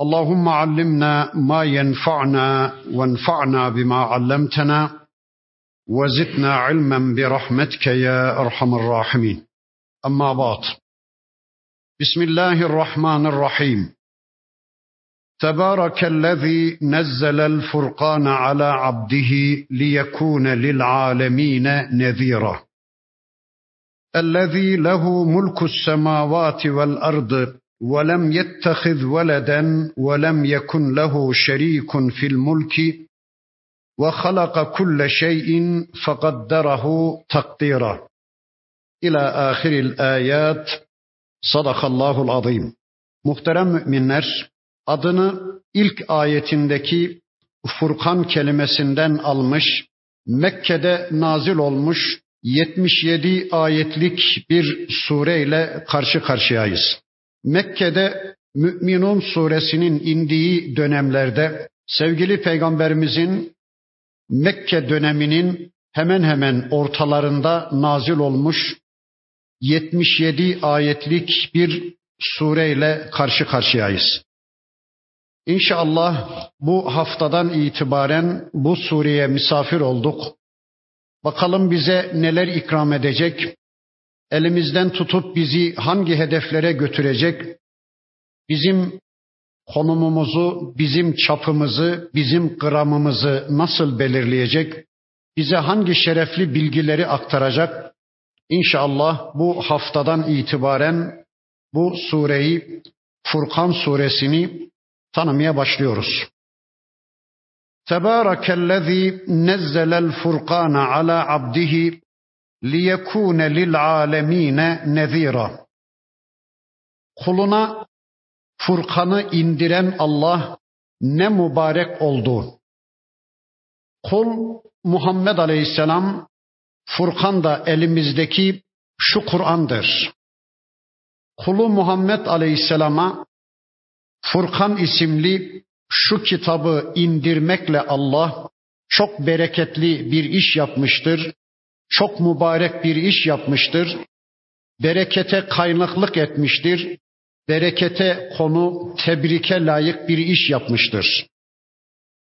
اللهم علمنا ما ينفعنا وانفعنا بما علمتنا وزدنا علما برحمتك يا أرحم الراحمين. أما بعد بسم الله الرحمن الرحيم. تبارك الذي نزل الفرقان على عبده ليكون للعالمين نذيرا. الذي له ملك السماوات والأرض ولم يتخذ ولدا ولم يكن له شريك في الملك وخلق كل شيء فقدره تقديرا الى اخر الايات صدق الله العظيم Muhterem müminler, adını ilk ayetindeki Furkan kelimesinden almış, Mekke'de nazil olmuş 77 ayetlik bir sureyle karşı karşıyayız. Mekke'de Mü'minun suresinin indiği dönemlerde sevgili peygamberimizin Mekke döneminin hemen hemen ortalarında nazil olmuş 77 ayetlik bir sureyle karşı karşıyayız. İnşallah bu haftadan itibaren bu sureye misafir olduk. Bakalım bize neler ikram edecek, elimizden tutup bizi hangi hedeflere götürecek, bizim konumumuzu, bizim çapımızı, bizim gramımızı nasıl belirleyecek, bize hangi şerefli bilgileri aktaracak, İnşallah bu haftadan itibaren bu sureyi, Furkan suresini tanımaya başlıyoruz. Tebârekellezî nezzelel furkâne alâ abdihi lil âlemîne nezîra. Kuluna Furkan'ı indiren Allah ne mübarek oldu. Kul Muhammed Aleyhisselam Furkan da elimizdeki şu Kur'an'dır. Kulu Muhammed Aleyhisselam'a Furkan isimli şu kitabı indirmekle Allah çok bereketli bir iş yapmıştır. Çok mübarek bir iş yapmıştır. Berekete kaynaklık etmiştir. Berekete konu tebrike layık bir iş yapmıştır.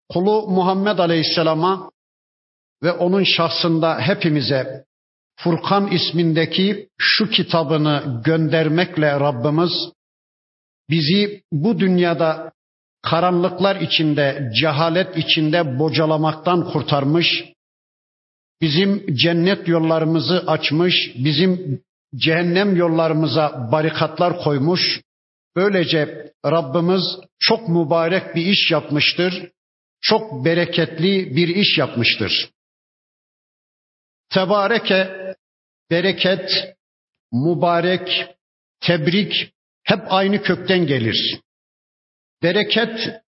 Kulu Muhammed Aleyhisselam'a ve onun şahsında hepimize Furkan ismindeki şu kitabını göndermekle Rabbimiz bizi bu dünyada karanlıklar içinde, cehalet içinde bocalamaktan kurtarmış, bizim cennet yollarımızı açmış, bizim cehennem yollarımıza barikatlar koymuş. Böylece Rabbimiz çok mübarek bir iş yapmıştır. Çok bereketli bir iş yapmıştır. Tebareke, bereket, mübarek, tebrik hep aynı kökten gelir. Bereket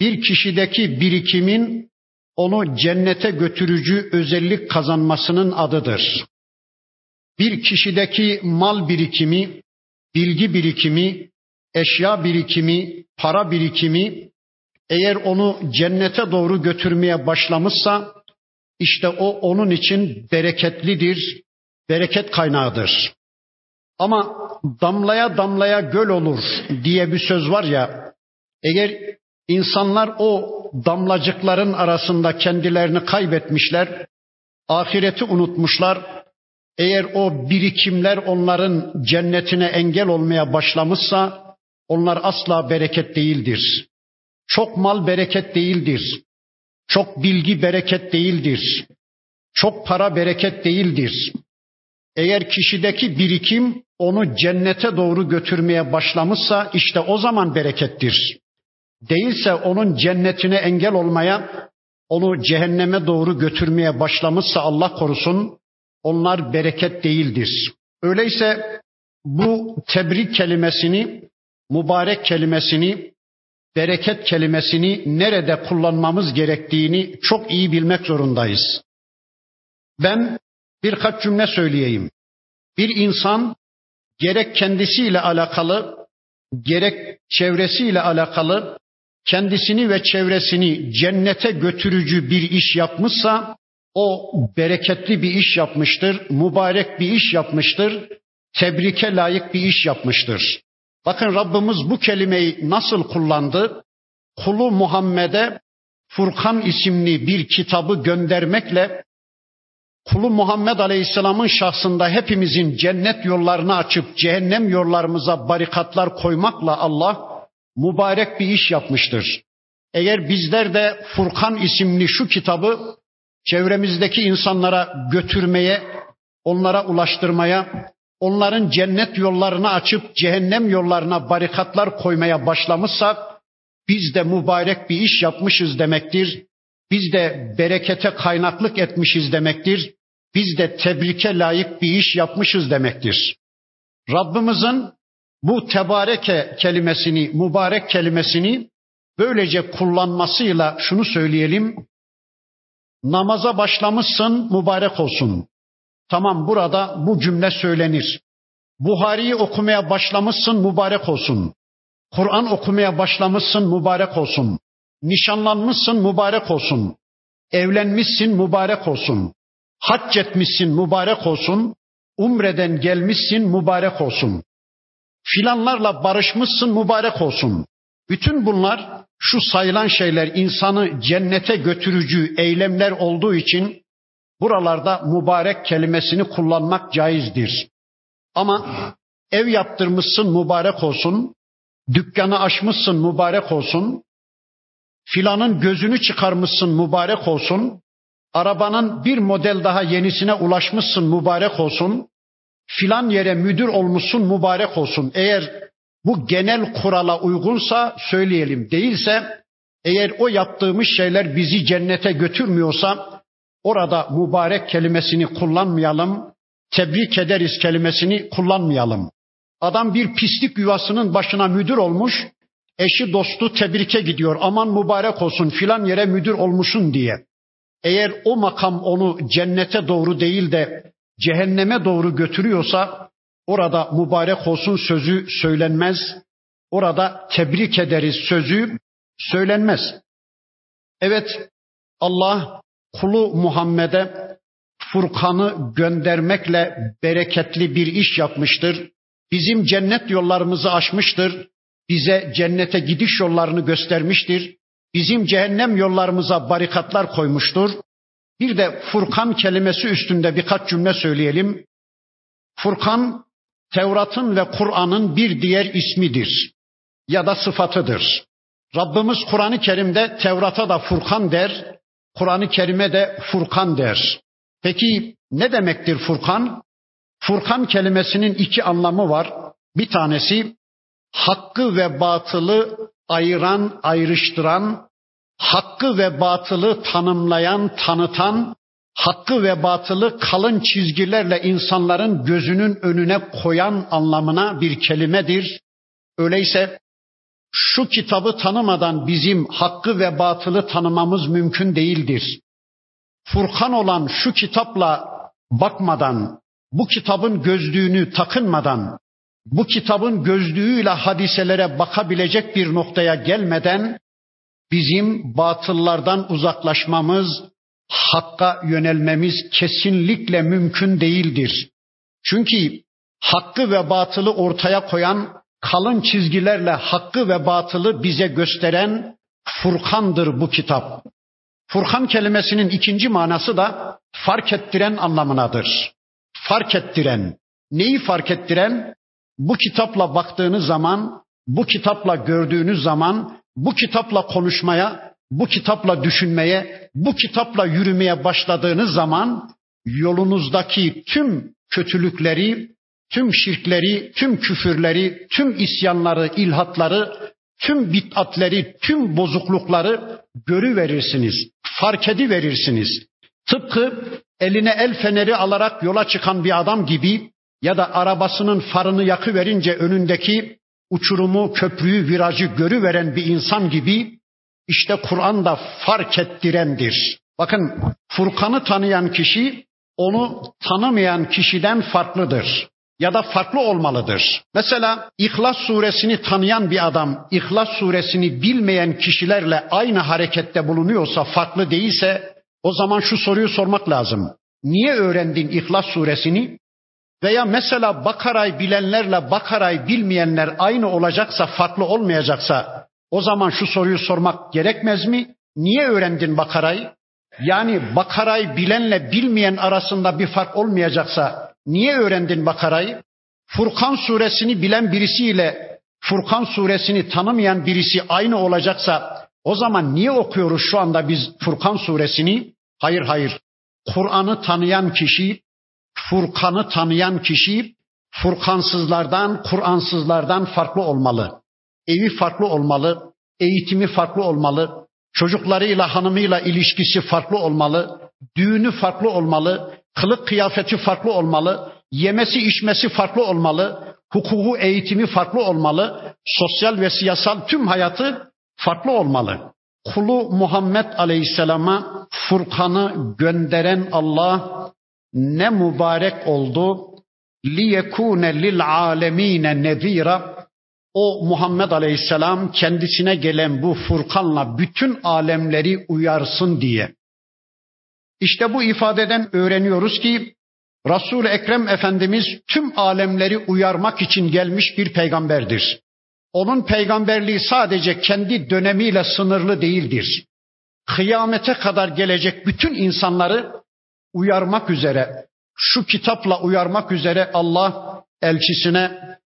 bir kişideki birikimin onu cennete götürücü özellik kazanmasının adıdır. Bir kişideki mal birikimi, bilgi birikimi, eşya birikimi, para birikimi eğer onu cennete doğru götürmeye başlamışsa işte o onun için bereketlidir, bereket kaynağıdır. Ama damlaya damlaya göl olur diye bir söz var ya, eğer insanlar o damlacıkların arasında kendilerini kaybetmişler, ahireti unutmuşlar, eğer o birikimler onların cennetine engel olmaya başlamışsa, onlar asla bereket değildir. Çok mal bereket değildir. Çok bilgi bereket değildir. Çok para bereket değildir. Eğer kişideki birikim onu cennete doğru götürmeye başlamışsa işte o zaman berekettir. Değilse onun cennetine engel olmaya, onu cehenneme doğru götürmeye başlamışsa Allah korusun, onlar bereket değildir. Öyleyse bu tebrik kelimesini, mübarek kelimesini bereket kelimesini nerede kullanmamız gerektiğini çok iyi bilmek zorundayız. Ben birkaç cümle söyleyeyim. Bir insan gerek kendisiyle alakalı, gerek çevresiyle alakalı kendisini ve çevresini cennete götürücü bir iş yapmışsa o bereketli bir iş yapmıştır, mübarek bir iş yapmıştır, tebrike layık bir iş yapmıştır. Bakın Rabbimiz bu kelimeyi nasıl kullandı? Kulu Muhammed'e Furkan isimli bir kitabı göndermekle kulu Muhammed Aleyhisselam'ın şahsında hepimizin cennet yollarını açıp cehennem yollarımıza barikatlar koymakla Allah mübarek bir iş yapmıştır. Eğer bizler de Furkan isimli şu kitabı çevremizdeki insanlara götürmeye, onlara ulaştırmaya, onların cennet yollarını açıp cehennem yollarına barikatlar koymaya başlamışsak biz de mübarek bir iş yapmışız demektir. Biz de berekete kaynaklık etmişiz demektir. Biz de tebrike layık bir iş yapmışız demektir. Rabbimizin bu tebareke kelimesini, mübarek kelimesini böylece kullanmasıyla şunu söyleyelim. Namaza başlamışsın, mübarek olsun. Tamam burada bu cümle söylenir. Buhari'yi okumaya başlamışsın, mübarek olsun. Kur'an okumaya başlamışsın, mübarek olsun. Nişanlanmışsın, mübarek olsun. Evlenmişsin, mübarek olsun. Hac etmişsin, mübarek olsun. Umreden gelmişsin, mübarek olsun. Filanlarla barışmışsın, mübarek olsun. Bütün bunlar şu sayılan şeyler insanı cennete götürücü eylemler olduğu için buralarda mübarek kelimesini kullanmak caizdir. Ama ev yaptırmışsın mübarek olsun, dükkanı açmışsın mübarek olsun, filanın gözünü çıkarmışsın mübarek olsun, arabanın bir model daha yenisine ulaşmışsın mübarek olsun, filan yere müdür olmuşsun mübarek olsun. Eğer bu genel kurala uygunsa söyleyelim. Değilse eğer o yaptığımız şeyler bizi cennete götürmüyorsa orada mübarek kelimesini kullanmayalım. Tebrik ederiz kelimesini kullanmayalım. Adam bir pislik yuvasının başına müdür olmuş. Eşi dostu tebrike gidiyor. Aman mübarek olsun filan yere müdür olmuşsun diye. Eğer o makam onu cennete doğru değil de cehenneme doğru götürüyorsa orada mübarek olsun sözü söylenmez. Orada tebrik ederiz sözü söylenmez. Evet Allah kulu Muhammed'e Furkan'ı göndermekle bereketli bir iş yapmıştır. Bizim cennet yollarımızı açmıştır. Bize cennete gidiş yollarını göstermiştir. Bizim cehennem yollarımıza barikatlar koymuştur. Bir de Furkan kelimesi üstünde birkaç cümle söyleyelim. Furkan Tevrat'ın ve Kur'an'ın bir diğer ismidir ya da sıfatıdır. Rabbimiz Kur'an-ı Kerim'de Tevrat'a da Furkan der, Kur'an-ı Kerim'e de Furkan der. Peki ne demektir Furkan? Furkan kelimesinin iki anlamı var. Bir tanesi hakkı ve batılı ayıran, ayrıştıran, hakkı ve batılı tanımlayan, tanıtan, hakkı ve batılı kalın çizgilerle insanların gözünün önüne koyan anlamına bir kelimedir. Öyleyse şu kitabı tanımadan bizim hakkı ve batılı tanımamız mümkün değildir. Furkan olan şu kitapla bakmadan, bu kitabın gözlüğünü takınmadan, bu kitabın gözlüğüyle hadiselere bakabilecek bir noktaya gelmeden bizim batıllardan uzaklaşmamız, hakka yönelmemiz kesinlikle mümkün değildir. Çünkü hakkı ve batılı ortaya koyan, kalın çizgilerle hakkı ve batılı bize gösteren Furkan'dır bu kitap. Furkan kelimesinin ikinci manası da fark ettiren anlamınadır. Fark ettiren. Neyi fark ettiren? Bu kitapla baktığınız zaman, bu kitapla gördüğünüz zaman, bu kitapla konuşmaya, bu kitapla düşünmeye, bu kitapla yürümeye başladığınız zaman yolunuzdaki tüm kötülükleri, tüm şirkleri, tüm küfürleri, tüm isyanları, ilhatları, tüm bid'atleri, tüm bozuklukları görüverirsiniz, fark ediverirsiniz. Tıpkı eline el feneri alarak yola çıkan bir adam gibi ya da arabasının farını yakıverince önündeki uçurumu, köprüyü, virajı görüveren bir insan gibi işte Kur'an da fark ettirendir. Bakın Furkan'ı tanıyan kişi onu tanımayan kişiden farklıdır ya da farklı olmalıdır. Mesela İhlas suresini tanıyan bir adam İhlas suresini bilmeyen kişilerle aynı harekette bulunuyorsa, farklı değilse o zaman şu soruyu sormak lazım. Niye öğrendin İhlas suresini? Veya mesela Bakara'yı bilenlerle Bakara'yı bilmeyenler aynı olacaksa, farklı olmayacaksa o zaman şu soruyu sormak gerekmez mi? Niye öğrendin Bakara'yı? Yani Bakara'yı bilenle bilmeyen arasında bir fark olmayacaksa niye öğrendin Bakara'yı? Furkan suresini bilen birisiyle Furkan suresini tanımayan birisi aynı olacaksa o zaman niye okuyoruz şu anda biz Furkan suresini? Hayır hayır. Kur'an'ı tanıyan kişi, Furkan'ı tanıyan kişi Furkansızlardan, Kur'ansızlardan farklı olmalı. Evi farklı olmalı, eğitimi farklı olmalı, çocuklarıyla, hanımıyla ilişkisi farklı olmalı, düğünü farklı olmalı, kılık kıyafeti farklı olmalı, yemesi içmesi farklı olmalı, hukuku eğitimi farklı olmalı, sosyal ve siyasal tüm hayatı farklı olmalı. Kulu Muhammed Aleyhisselam'a Furkan'ı gönderen Allah ne mübarek oldu. Liyekune lil alemine nezira o Muhammed Aleyhisselam kendisine gelen bu Furkan'la bütün alemleri uyarsın diye. İşte bu ifadeden öğreniyoruz ki resul Ekrem Efendimiz tüm alemleri uyarmak için gelmiş bir peygamberdir. Onun peygamberliği sadece kendi dönemiyle sınırlı değildir. Kıyamete kadar gelecek bütün insanları uyarmak üzere, şu kitapla uyarmak üzere Allah elçisine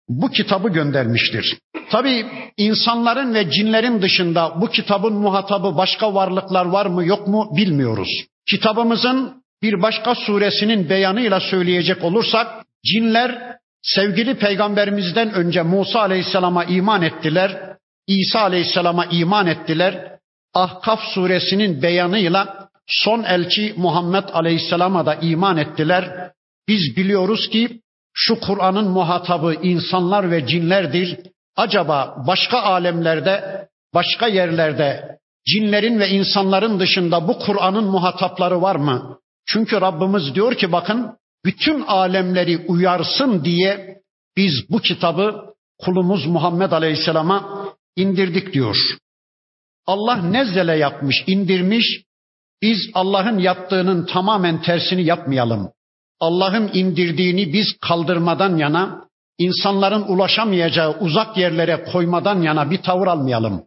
bu kitabı göndermiştir. Tabi insanların ve cinlerin dışında bu kitabın muhatabı başka varlıklar var mı yok mu bilmiyoruz. Kitabımızın bir başka suresinin beyanıyla söyleyecek olursak cinler sevgili peygamberimizden önce Musa aleyhisselama iman ettiler. İsa aleyhisselama iman ettiler. Ahkaf suresinin beyanıyla son elçi Muhammed aleyhisselama da iman ettiler. Biz biliyoruz ki şu Kur'an'ın muhatabı insanlar ve cinlerdir. Acaba başka alemlerde, başka yerlerde cinlerin ve insanların dışında bu Kur'an'ın muhatapları var mı? Çünkü Rabbimiz diyor ki bakın bütün alemleri uyarsın diye biz bu kitabı kulumuz Muhammed Aleyhisselam'a indirdik diyor. Allah nezzele yapmış, indirmiş. Biz Allah'ın yaptığının tamamen tersini yapmayalım. Allah'ın indirdiğini biz kaldırmadan yana, insanların ulaşamayacağı uzak yerlere koymadan yana bir tavır almayalım.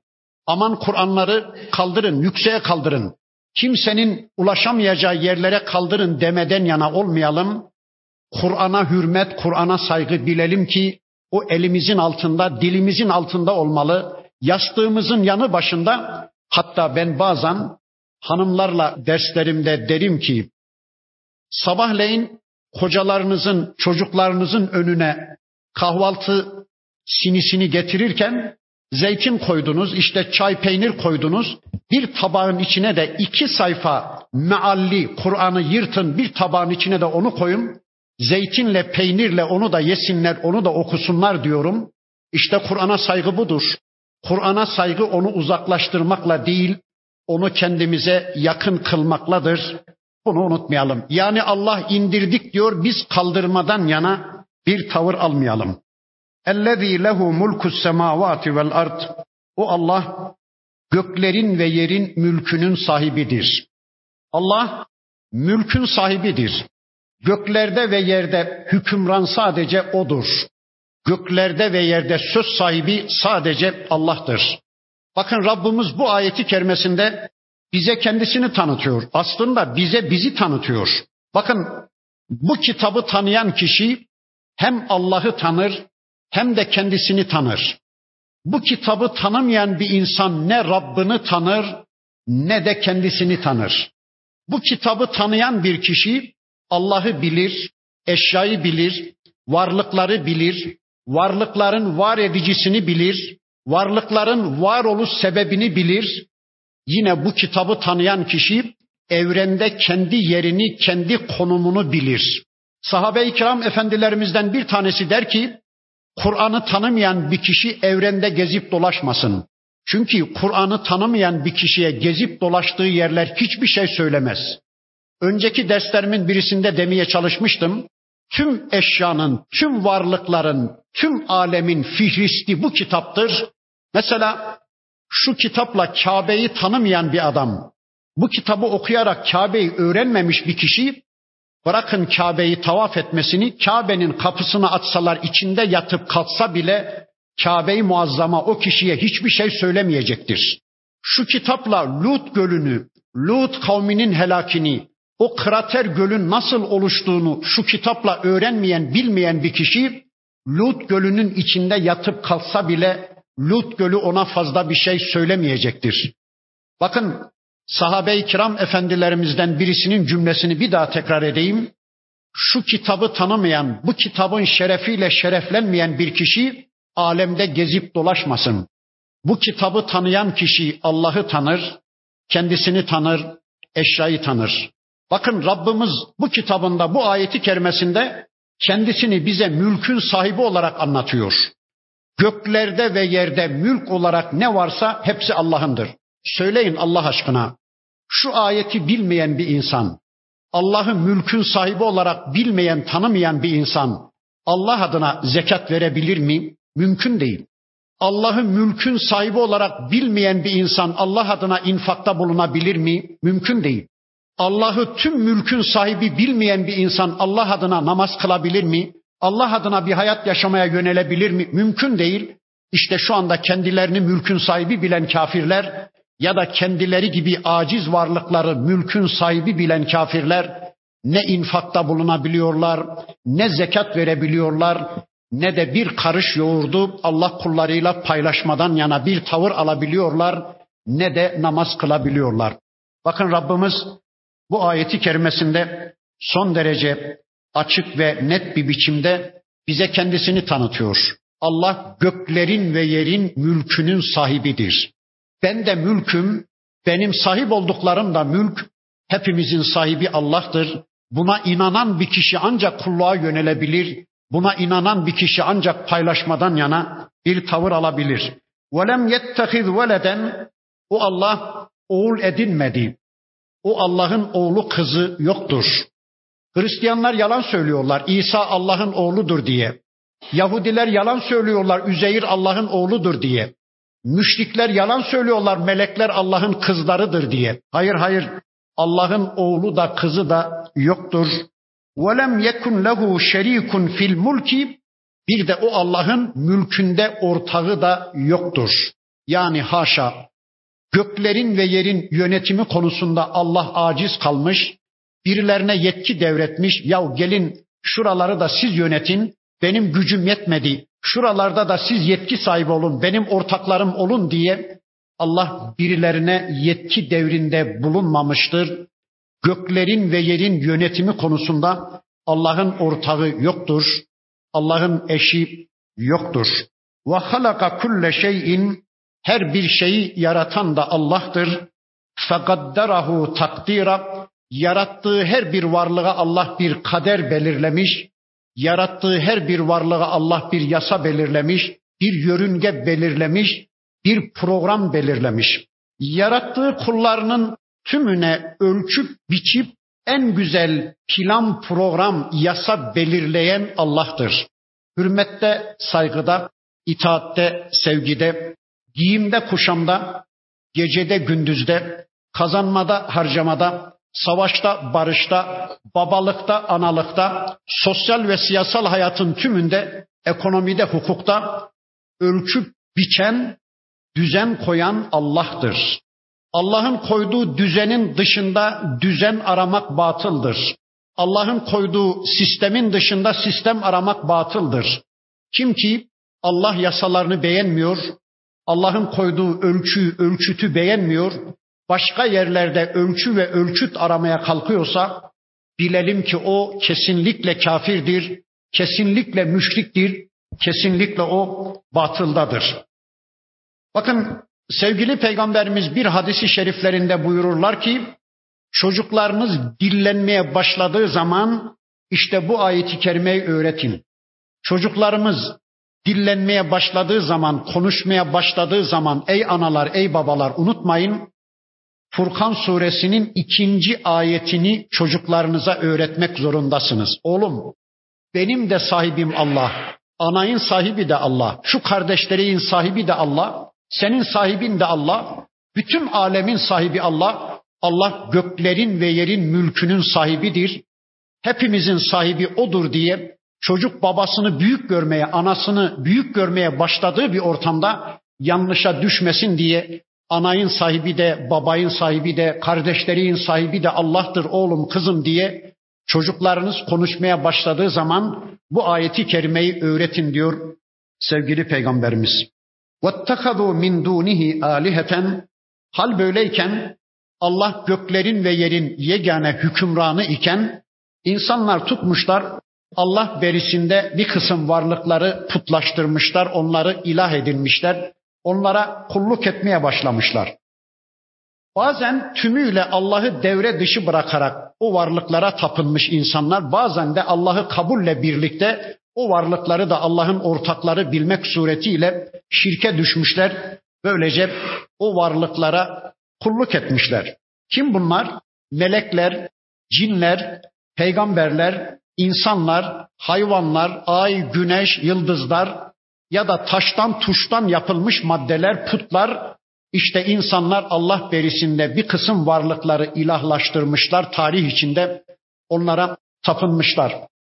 Aman Kur'anları kaldırın, yükseğe kaldırın. Kimsenin ulaşamayacağı yerlere kaldırın demeden yana olmayalım. Kur'an'a hürmet, Kur'an'a saygı bilelim ki o elimizin altında, dilimizin altında olmalı. Yastığımızın yanı başında hatta ben bazen hanımlarla derslerimde derim ki sabahleyin kocalarınızın, çocuklarınızın önüne kahvaltı sinisini getirirken zeytin koydunuz, işte çay peynir koydunuz. Bir tabağın içine de iki sayfa mealli Kur'an'ı yırtın bir tabağın içine de onu koyun. Zeytinle peynirle onu da yesinler, onu da okusunlar diyorum. İşte Kur'an'a saygı budur. Kur'an'a saygı onu uzaklaştırmakla değil, onu kendimize yakın kılmakladır. Bunu unutmayalım. Yani Allah indirdik diyor biz kaldırmadan yana bir tavır almayalım. Ellezî lehu mulkus semavati vel ard. O Allah göklerin ve yerin mülkünün sahibidir. Allah mülkün sahibidir. Göklerde ve yerde hükümran sadece odur. Göklerde ve yerde söz sahibi sadece Allah'tır. Bakın Rabbimiz bu ayeti kerimesinde bize kendisini tanıtıyor. Aslında bize bizi tanıtıyor. Bakın bu kitabı tanıyan kişi hem Allah'ı tanır hem de kendisini tanır. Bu kitabı tanımayan bir insan ne Rabbini tanır ne de kendisini tanır. Bu kitabı tanıyan bir kişi Allah'ı bilir, eşyayı bilir, varlıkları bilir, varlıkların var edicisini bilir, varlıkların varoluş sebebini bilir, Yine bu kitabı tanıyan kişi evrende kendi yerini, kendi konumunu bilir. Sahabe-i kiram efendilerimizden bir tanesi der ki, Kur'an'ı tanımayan bir kişi evrende gezip dolaşmasın. Çünkü Kur'an'ı tanımayan bir kişiye gezip dolaştığı yerler hiçbir şey söylemez. Önceki derslerimin birisinde demeye çalışmıştım. Tüm eşyanın, tüm varlıkların, tüm alemin fihristi bu kitaptır. Mesela şu kitapla Kabe'yi tanımayan bir adam, bu kitabı okuyarak Kabe'yi öğrenmemiş bir kişi, bırakın Kabe'yi tavaf etmesini, Kabe'nin kapısını açsalar içinde yatıp kalsa bile Kabe-i Muazzama o kişiye hiçbir şey söylemeyecektir. Şu kitapla Lut gölünü, Lut kavminin helakini, o krater gölün nasıl oluştuğunu şu kitapla öğrenmeyen, bilmeyen bir kişi Lut gölünün içinde yatıp kalsa bile Lut gölü ona fazla bir şey söylemeyecektir. Bakın sahabe-i kiram efendilerimizden birisinin cümlesini bir daha tekrar edeyim. Şu kitabı tanımayan, bu kitabın şerefiyle şereflenmeyen bir kişi alemde gezip dolaşmasın. Bu kitabı tanıyan kişi Allah'ı tanır, kendisini tanır, eşyayı tanır. Bakın Rabbimiz bu kitabında, bu ayeti kerimesinde kendisini bize mülkün sahibi olarak anlatıyor. Göklerde ve yerde mülk olarak ne varsa hepsi Allah'ındır. Söyleyin Allah aşkına. Şu ayeti bilmeyen bir insan, Allah'ı mülkün sahibi olarak bilmeyen, tanımayan bir insan Allah adına zekat verebilir mi? Mümkün değil. Allah'ı mülkün sahibi olarak bilmeyen bir insan Allah adına infakta bulunabilir mi? Mümkün değil. Allah'ı tüm mülkün sahibi bilmeyen bir insan Allah adına namaz kılabilir mi? Allah adına bir hayat yaşamaya yönelebilir mi? Mümkün değil. İşte şu anda kendilerini mülkün sahibi bilen kafirler ya da kendileri gibi aciz varlıkları mülkün sahibi bilen kafirler ne infakta bulunabiliyorlar, ne zekat verebiliyorlar, ne de bir karış yoğurdu Allah kullarıyla paylaşmadan yana bir tavır alabiliyorlar, ne de namaz kılabiliyorlar. Bakın Rabbimiz bu ayeti kerimesinde son derece açık ve net bir biçimde bize kendisini tanıtıyor. Allah göklerin ve yerin mülkünün sahibidir. Ben de mülküm, benim sahip olduklarım da mülk, hepimizin sahibi Allah'tır. Buna inanan bir kişi ancak kulluğa yönelebilir. Buna inanan bir kişi ancak paylaşmadan yana bir tavır alabilir. وَلَمْ يَتَّخِذْ وَلَدًا O Allah oğul edinmedi. O Allah'ın oğlu kızı yoktur. Hristiyanlar yalan söylüyorlar. İsa Allah'ın oğludur diye. Yahudiler yalan söylüyorlar. Üzeyir Allah'ın oğludur diye. Müşrikler yalan söylüyorlar. Melekler Allah'ın kızlarıdır diye. Hayır hayır. Allah'ın oğlu da kızı da yoktur. وَلَمْ يَكُنْ لَهُ شَر۪يكٌ fil mulki Bir de o Allah'ın mülkünde ortağı da yoktur. Yani haşa göklerin ve yerin yönetimi konusunda Allah aciz kalmış, birilerine yetki devretmiş. Ya gelin şuraları da siz yönetin. Benim gücüm yetmedi. Şuralarda da siz yetki sahibi olun. Benim ortaklarım olun diye Allah birilerine yetki devrinde bulunmamıştır. Göklerin ve yerin yönetimi konusunda Allah'ın ortağı yoktur. Allah'ın eşi yoktur. Ve halaka kulle şeyin her bir şeyi yaratan da Allah'tır. Fekadderahu takdira yarattığı her bir varlığa Allah bir kader belirlemiş. Yarattığı her bir varlığa Allah bir yasa belirlemiş, bir yörünge belirlemiş, bir program belirlemiş. Yarattığı kullarının tümüne ölçüp biçip en güzel plan, program, yasa belirleyen Allah'tır. Hürmette, saygıda, itaatte, sevgide, giyimde, kuşamda, gecede, gündüzde, kazanmada, harcamada, savaşta, barışta, babalıkta, analıkta, sosyal ve siyasal hayatın tümünde, ekonomide, hukukta ölçüp biçen, düzen koyan Allah'tır. Allah'ın koyduğu düzenin dışında düzen aramak batıldır. Allah'ın koyduğu sistemin dışında sistem aramak batıldır. Kim ki Allah yasalarını beğenmiyor, Allah'ın koyduğu ölçüyü, ölçütü beğenmiyor, başka yerlerde ölçü ve ölçüt aramaya kalkıyorsa bilelim ki o kesinlikle kafirdir, kesinlikle müşriktir, kesinlikle o batıldadır. Bakın sevgili peygamberimiz bir hadisi şeriflerinde buyururlar ki çocuklarınız dillenmeye başladığı zaman işte bu ayeti kerimeyi öğretin. Çocuklarımız dillenmeye başladığı zaman, konuşmaya başladığı zaman ey analar, ey babalar unutmayın. Furkan suresinin ikinci ayetini çocuklarınıza öğretmek zorundasınız. Oğlum benim de sahibim Allah. Anayın sahibi de Allah. Şu kardeşlerin sahibi de Allah. Senin sahibin de Allah. Bütün alemin sahibi Allah. Allah göklerin ve yerin mülkünün sahibidir. Hepimizin sahibi odur diye çocuk babasını büyük görmeye, anasını büyük görmeye başladığı bir ortamda yanlışa düşmesin diye anayın sahibi de, babayın sahibi de, kardeşlerin sahibi de Allah'tır oğlum, kızım diye çocuklarınız konuşmaya başladığı zaman bu ayeti kerimeyi öğretin diyor sevgili peygamberimiz. وَاتَّخَذُوا مِنْ دُونِهِ آلِهَةً Hal böyleyken Allah göklerin ve yerin yegane hükümranı iken insanlar tutmuşlar Allah berisinde bir kısım varlıkları putlaştırmışlar, onları ilah edilmişler, onlara kulluk etmeye başlamışlar. Bazen tümüyle Allah'ı devre dışı bırakarak o varlıklara tapınmış insanlar, bazen de Allah'ı kabulle birlikte o varlıkları da Allah'ın ortakları bilmek suretiyle şirke düşmüşler. Böylece o varlıklara kulluk etmişler. Kim bunlar? Melekler, cinler, peygamberler, insanlar, hayvanlar, ay, güneş, yıldızlar ya da taştan tuştan yapılmış maddeler, putlar işte insanlar Allah berisinde bir kısım varlıkları ilahlaştırmışlar, tarih içinde onlara tapınmışlar.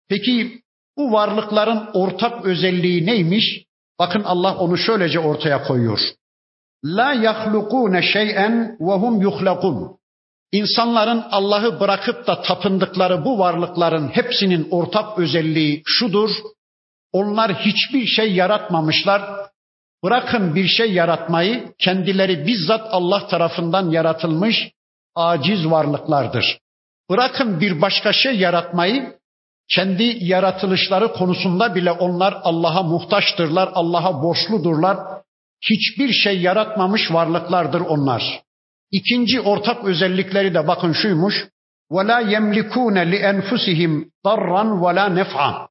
Peki bu varlıkların ortak özelliği neymiş? Bakın Allah onu şöylece ortaya koyuyor. La yahlukune şey'en ve hum yuhlakun. İnsanların Allah'ı bırakıp da tapındıkları bu varlıkların hepsinin ortak özelliği şudur. Onlar hiçbir şey yaratmamışlar. Bırakın bir şey yaratmayı, kendileri bizzat Allah tarafından yaratılmış aciz varlıklardır. Bırakın bir başka şey yaratmayı, kendi yaratılışları konusunda bile onlar Allah'a muhtaçtırlar, Allah'a borçludurlar. Hiçbir şey yaratmamış varlıklardır onlar. İkinci ortak özellikleri de bakın şuymuş. وَلَا يَمْلِكُونَ لِأَنْفُسِهِمْ ضَرًّا وَلَا نَفْعًا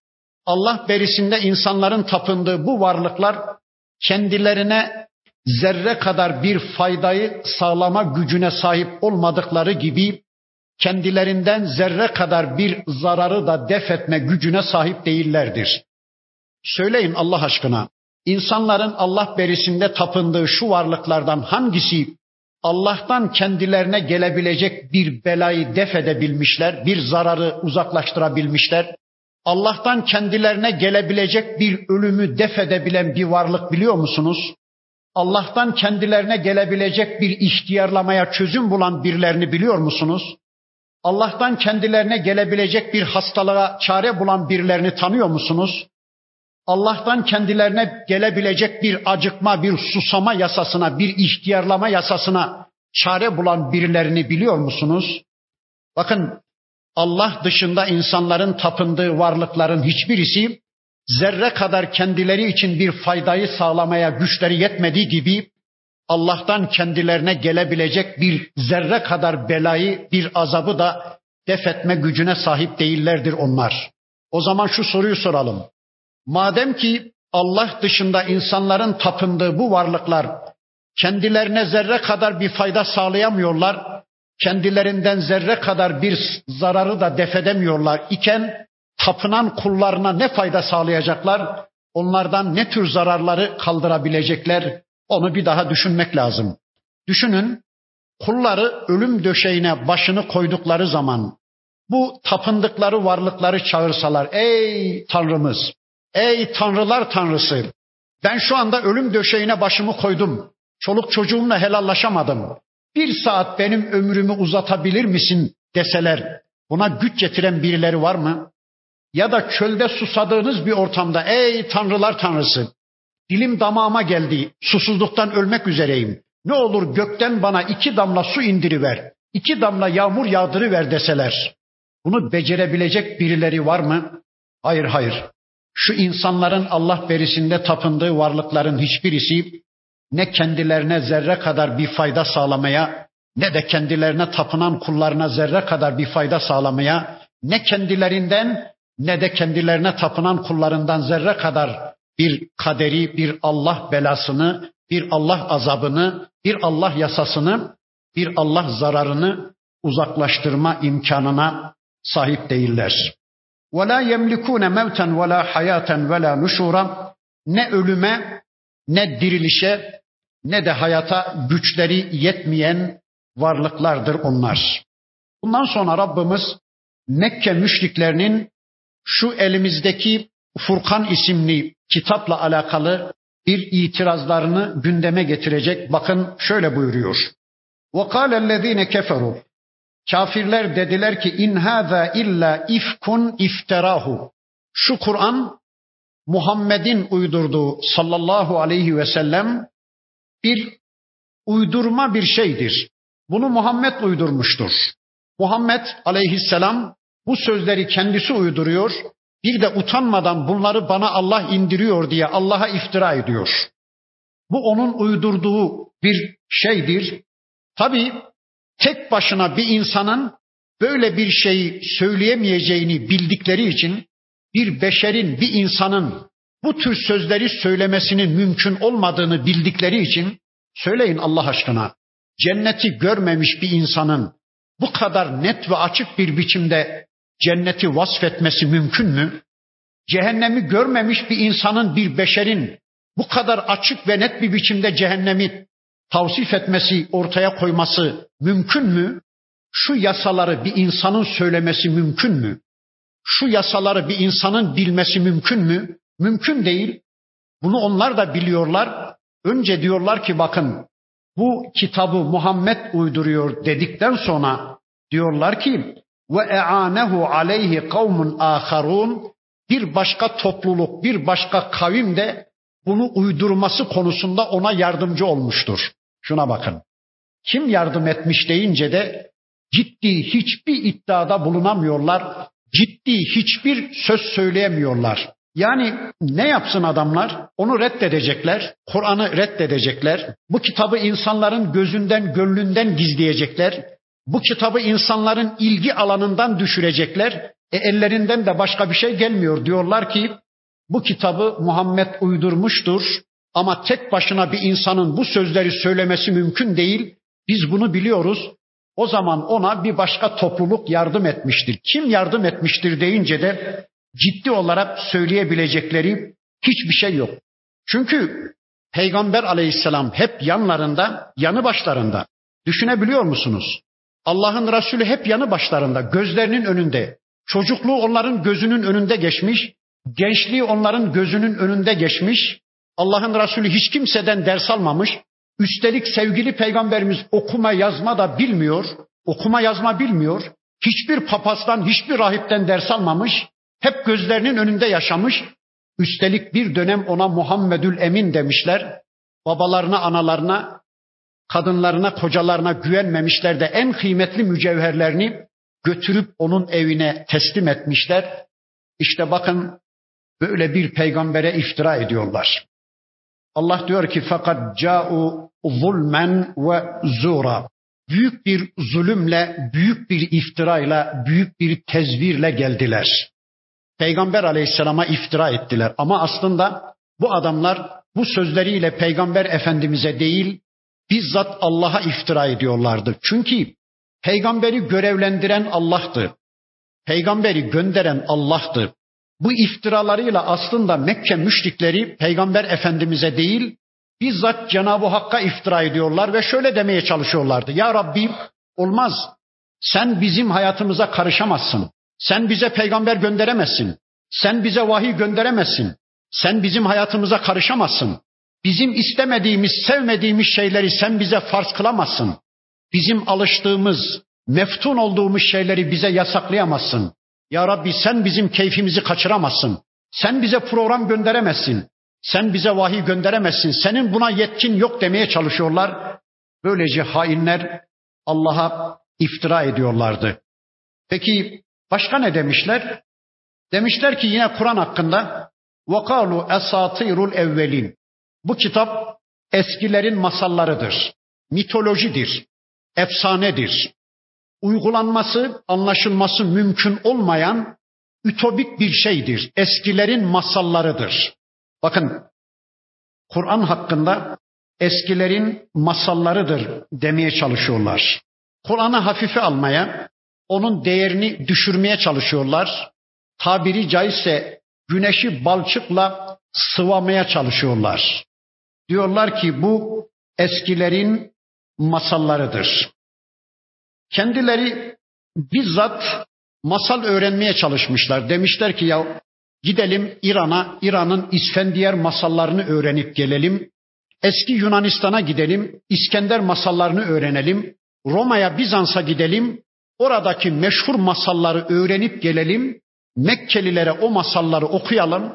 Allah berisinde insanların tapındığı bu varlıklar kendilerine zerre kadar bir faydayı sağlama gücüne sahip olmadıkları gibi kendilerinden zerre kadar bir zararı da def etme gücüne sahip değillerdir. Söyleyin Allah aşkına, insanların Allah berisinde tapındığı şu varlıklardan hangisi Allah'tan kendilerine gelebilecek bir belayı def edebilmişler, bir zararı uzaklaştırabilmişler. Allah'tan kendilerine gelebilecek bir ölümü def edebilen bir varlık biliyor musunuz? Allah'tan kendilerine gelebilecek bir ihtiyarlamaya çözüm bulan birilerini biliyor musunuz? Allah'tan kendilerine gelebilecek bir hastalığa çare bulan birilerini tanıyor musunuz? Allah'tan kendilerine gelebilecek bir acıkma, bir susama yasasına, bir ihtiyarlama yasasına çare bulan birilerini biliyor musunuz? Bakın Allah dışında insanların tapındığı varlıkların hiçbirisi zerre kadar kendileri için bir faydayı sağlamaya güçleri yetmediği gibi Allah'tan kendilerine gelebilecek bir zerre kadar belayı, bir azabı da def etme gücüne sahip değillerdir onlar. O zaman şu soruyu soralım. Madem ki Allah dışında insanların tapındığı bu varlıklar kendilerine zerre kadar bir fayda sağlayamıyorlar, kendilerinden zerre kadar bir zararı da defedemiyorlar iken tapınan kullarına ne fayda sağlayacaklar? Onlardan ne tür zararları kaldırabilecekler? Onu bir daha düşünmek lazım. Düşünün, kulları ölüm döşeğine başını koydukları zaman bu tapındıkları varlıkları çağırsalar, ey Tanrımız, Ey tanrılar tanrısı ben şu anda ölüm döşeğine başımı koydum. Çoluk çocuğumla helallaşamadım. Bir saat benim ömrümü uzatabilir misin deseler buna güç getiren birileri var mı? Ya da çölde susadığınız bir ortamda ey tanrılar tanrısı dilim damağıma geldi susuzluktan ölmek üzereyim. Ne olur gökten bana iki damla su indiriver. iki damla yağmur yağdırıver deseler. Bunu becerebilecek birileri var mı? Hayır hayır şu insanların Allah berisinde tapındığı varlıkların hiçbirisi ne kendilerine zerre kadar bir fayda sağlamaya ne de kendilerine tapınan kullarına zerre kadar bir fayda sağlamaya ne kendilerinden ne de kendilerine tapınan kullarından zerre kadar bir kaderi, bir Allah belasını, bir Allah azabını, bir Allah yasasını, bir Allah zararını uzaklaştırma imkanına sahip değiller. وَلَا يَمْلِكُونَ مَوْتًا وَلَا حَيَاتًا وَلَا نُشُورًا Ne ölüme, ne dirilişe, ne de hayata güçleri yetmeyen varlıklardır onlar. Bundan sonra Rabbimiz Mekke müşriklerinin şu elimizdeki Furkan isimli kitapla alakalı bir itirazlarını gündeme getirecek. Bakın şöyle buyuruyor. وَقَالَ الَّذ۪ينَ كَفَرُوا Kafirler dediler ki in hâzâ illa ifkun ifterahu. Şu Kur'an Muhammed'in uydurduğu sallallahu aleyhi ve sellem bir uydurma bir şeydir. Bunu Muhammed uydurmuştur. Muhammed aleyhisselam bu sözleri kendisi uyduruyor. Bir de utanmadan bunları bana Allah indiriyor diye Allah'a iftira ediyor. Bu onun uydurduğu bir şeydir. Tabi tek başına bir insanın böyle bir şeyi söyleyemeyeceğini bildikleri için bir beşerin, bir insanın bu tür sözleri söylemesinin mümkün olmadığını bildikleri için söyleyin Allah aşkına. Cenneti görmemiş bir insanın bu kadar net ve açık bir biçimde cenneti vasfetmesi mümkün mü? Cehennemi görmemiş bir insanın, bir beşerin bu kadar açık ve net bir biçimde cehennemi tavsif etmesi, ortaya koyması mümkün mü? Şu yasaları bir insanın söylemesi mümkün mü? Şu yasaları bir insanın bilmesi mümkün mü? Mümkün değil. Bunu onlar da biliyorlar. Önce diyorlar ki bakın bu kitabı Muhammed uyduruyor dedikten sonra diyorlar ki ve e'anehu aleyhi kavmun aharun bir başka topluluk, bir başka kavim de bunu uydurması konusunda ona yardımcı olmuştur. Şuna bakın. Kim yardım etmiş deyince de ciddi hiçbir iddiada bulunamıyorlar. Ciddi hiçbir söz söyleyemiyorlar. Yani ne yapsın adamlar? Onu reddedecekler. Kur'an'ı reddedecekler. Bu kitabı insanların gözünden, gönlünden gizleyecekler. Bu kitabı insanların ilgi alanından düşürecekler. E ellerinden de başka bir şey gelmiyor. Diyorlar ki bu kitabı Muhammed uydurmuştur. Ama tek başına bir insanın bu sözleri söylemesi mümkün değil. Biz bunu biliyoruz. O zaman ona bir başka topluluk yardım etmiştir. Kim yardım etmiştir deyince de ciddi olarak söyleyebilecekleri hiçbir şey yok. Çünkü Peygamber aleyhisselam hep yanlarında, yanı başlarında. Düşünebiliyor musunuz? Allah'ın Resulü hep yanı başlarında, gözlerinin önünde. Çocukluğu onların gözünün önünde geçmiş, gençliği onların gözünün önünde geçmiş. Allah'ın Resulü hiç kimseden ders almamış. Üstelik sevgili peygamberimiz okuma yazma da bilmiyor. Okuma yazma bilmiyor. Hiçbir papazdan, hiçbir rahipten ders almamış. Hep gözlerinin önünde yaşamış. Üstelik bir dönem ona Muhammedül Emin demişler. Babalarına, analarına, kadınlarına, kocalarına güvenmemişler de en kıymetli mücevherlerini götürüp onun evine teslim etmişler. İşte bakın böyle bir peygambere iftira ediyorlar. Allah diyor ki fakat ca'u zulmen ve zura. Büyük bir zulümle, büyük bir iftirayla, büyük bir tezvirle geldiler. Peygamber aleyhisselama iftira ettiler. Ama aslında bu adamlar bu sözleriyle Peygamber Efendimiz'e değil, bizzat Allah'a iftira ediyorlardı. Çünkü peygamberi görevlendiren Allah'tı. Peygamberi gönderen Allah'tı. Bu iftiralarıyla aslında Mekke müşrikleri Peygamber Efendimiz'e değil, bizzat Cenab-ı Hakk'a iftira ediyorlar ve şöyle demeye çalışıyorlardı. Ya Rabbi olmaz. Sen bizim hayatımıza karışamazsın. Sen bize peygamber gönderemezsin. Sen bize vahiy gönderemezsin. Sen bizim hayatımıza karışamazsın. Bizim istemediğimiz, sevmediğimiz şeyleri sen bize farz kılamazsın. Bizim alıştığımız, meftun olduğumuz şeyleri bize yasaklayamazsın. Ya Rabbi sen bizim keyfimizi kaçıramazsın. Sen bize program gönderemezsin. Sen bize vahiy gönderemezsin. Senin buna yetkin yok demeye çalışıyorlar. Böylece hainler Allah'a iftira ediyorlardı. Peki başka ne demişler? Demişler ki yine Kur'an hakkında وَقَالُوا اَسَاطِيرُ الْاَوَّلِينَ Bu kitap eskilerin masallarıdır, mitolojidir, efsanedir. Uygulanması, anlaşılması mümkün olmayan ütopik bir şeydir. Eskilerin masallarıdır. Bakın Kur'an hakkında eskilerin masallarıdır demeye çalışıyorlar. Kur'an'ı hafife almaya, onun değerini düşürmeye çalışıyorlar. Tabiri caizse güneşi balçıkla sıvamaya çalışıyorlar. Diyorlar ki bu eskilerin masallarıdır. Kendileri bizzat masal öğrenmeye çalışmışlar. Demişler ki ya gidelim İran'a, İran'ın İsfendiyar masallarını öğrenip gelelim. Eski Yunanistan'a gidelim, İskender masallarını öğrenelim. Roma'ya, Bizans'a gidelim. Oradaki meşhur masalları öğrenip gelelim. Mekkelilere o masalları okuyalım.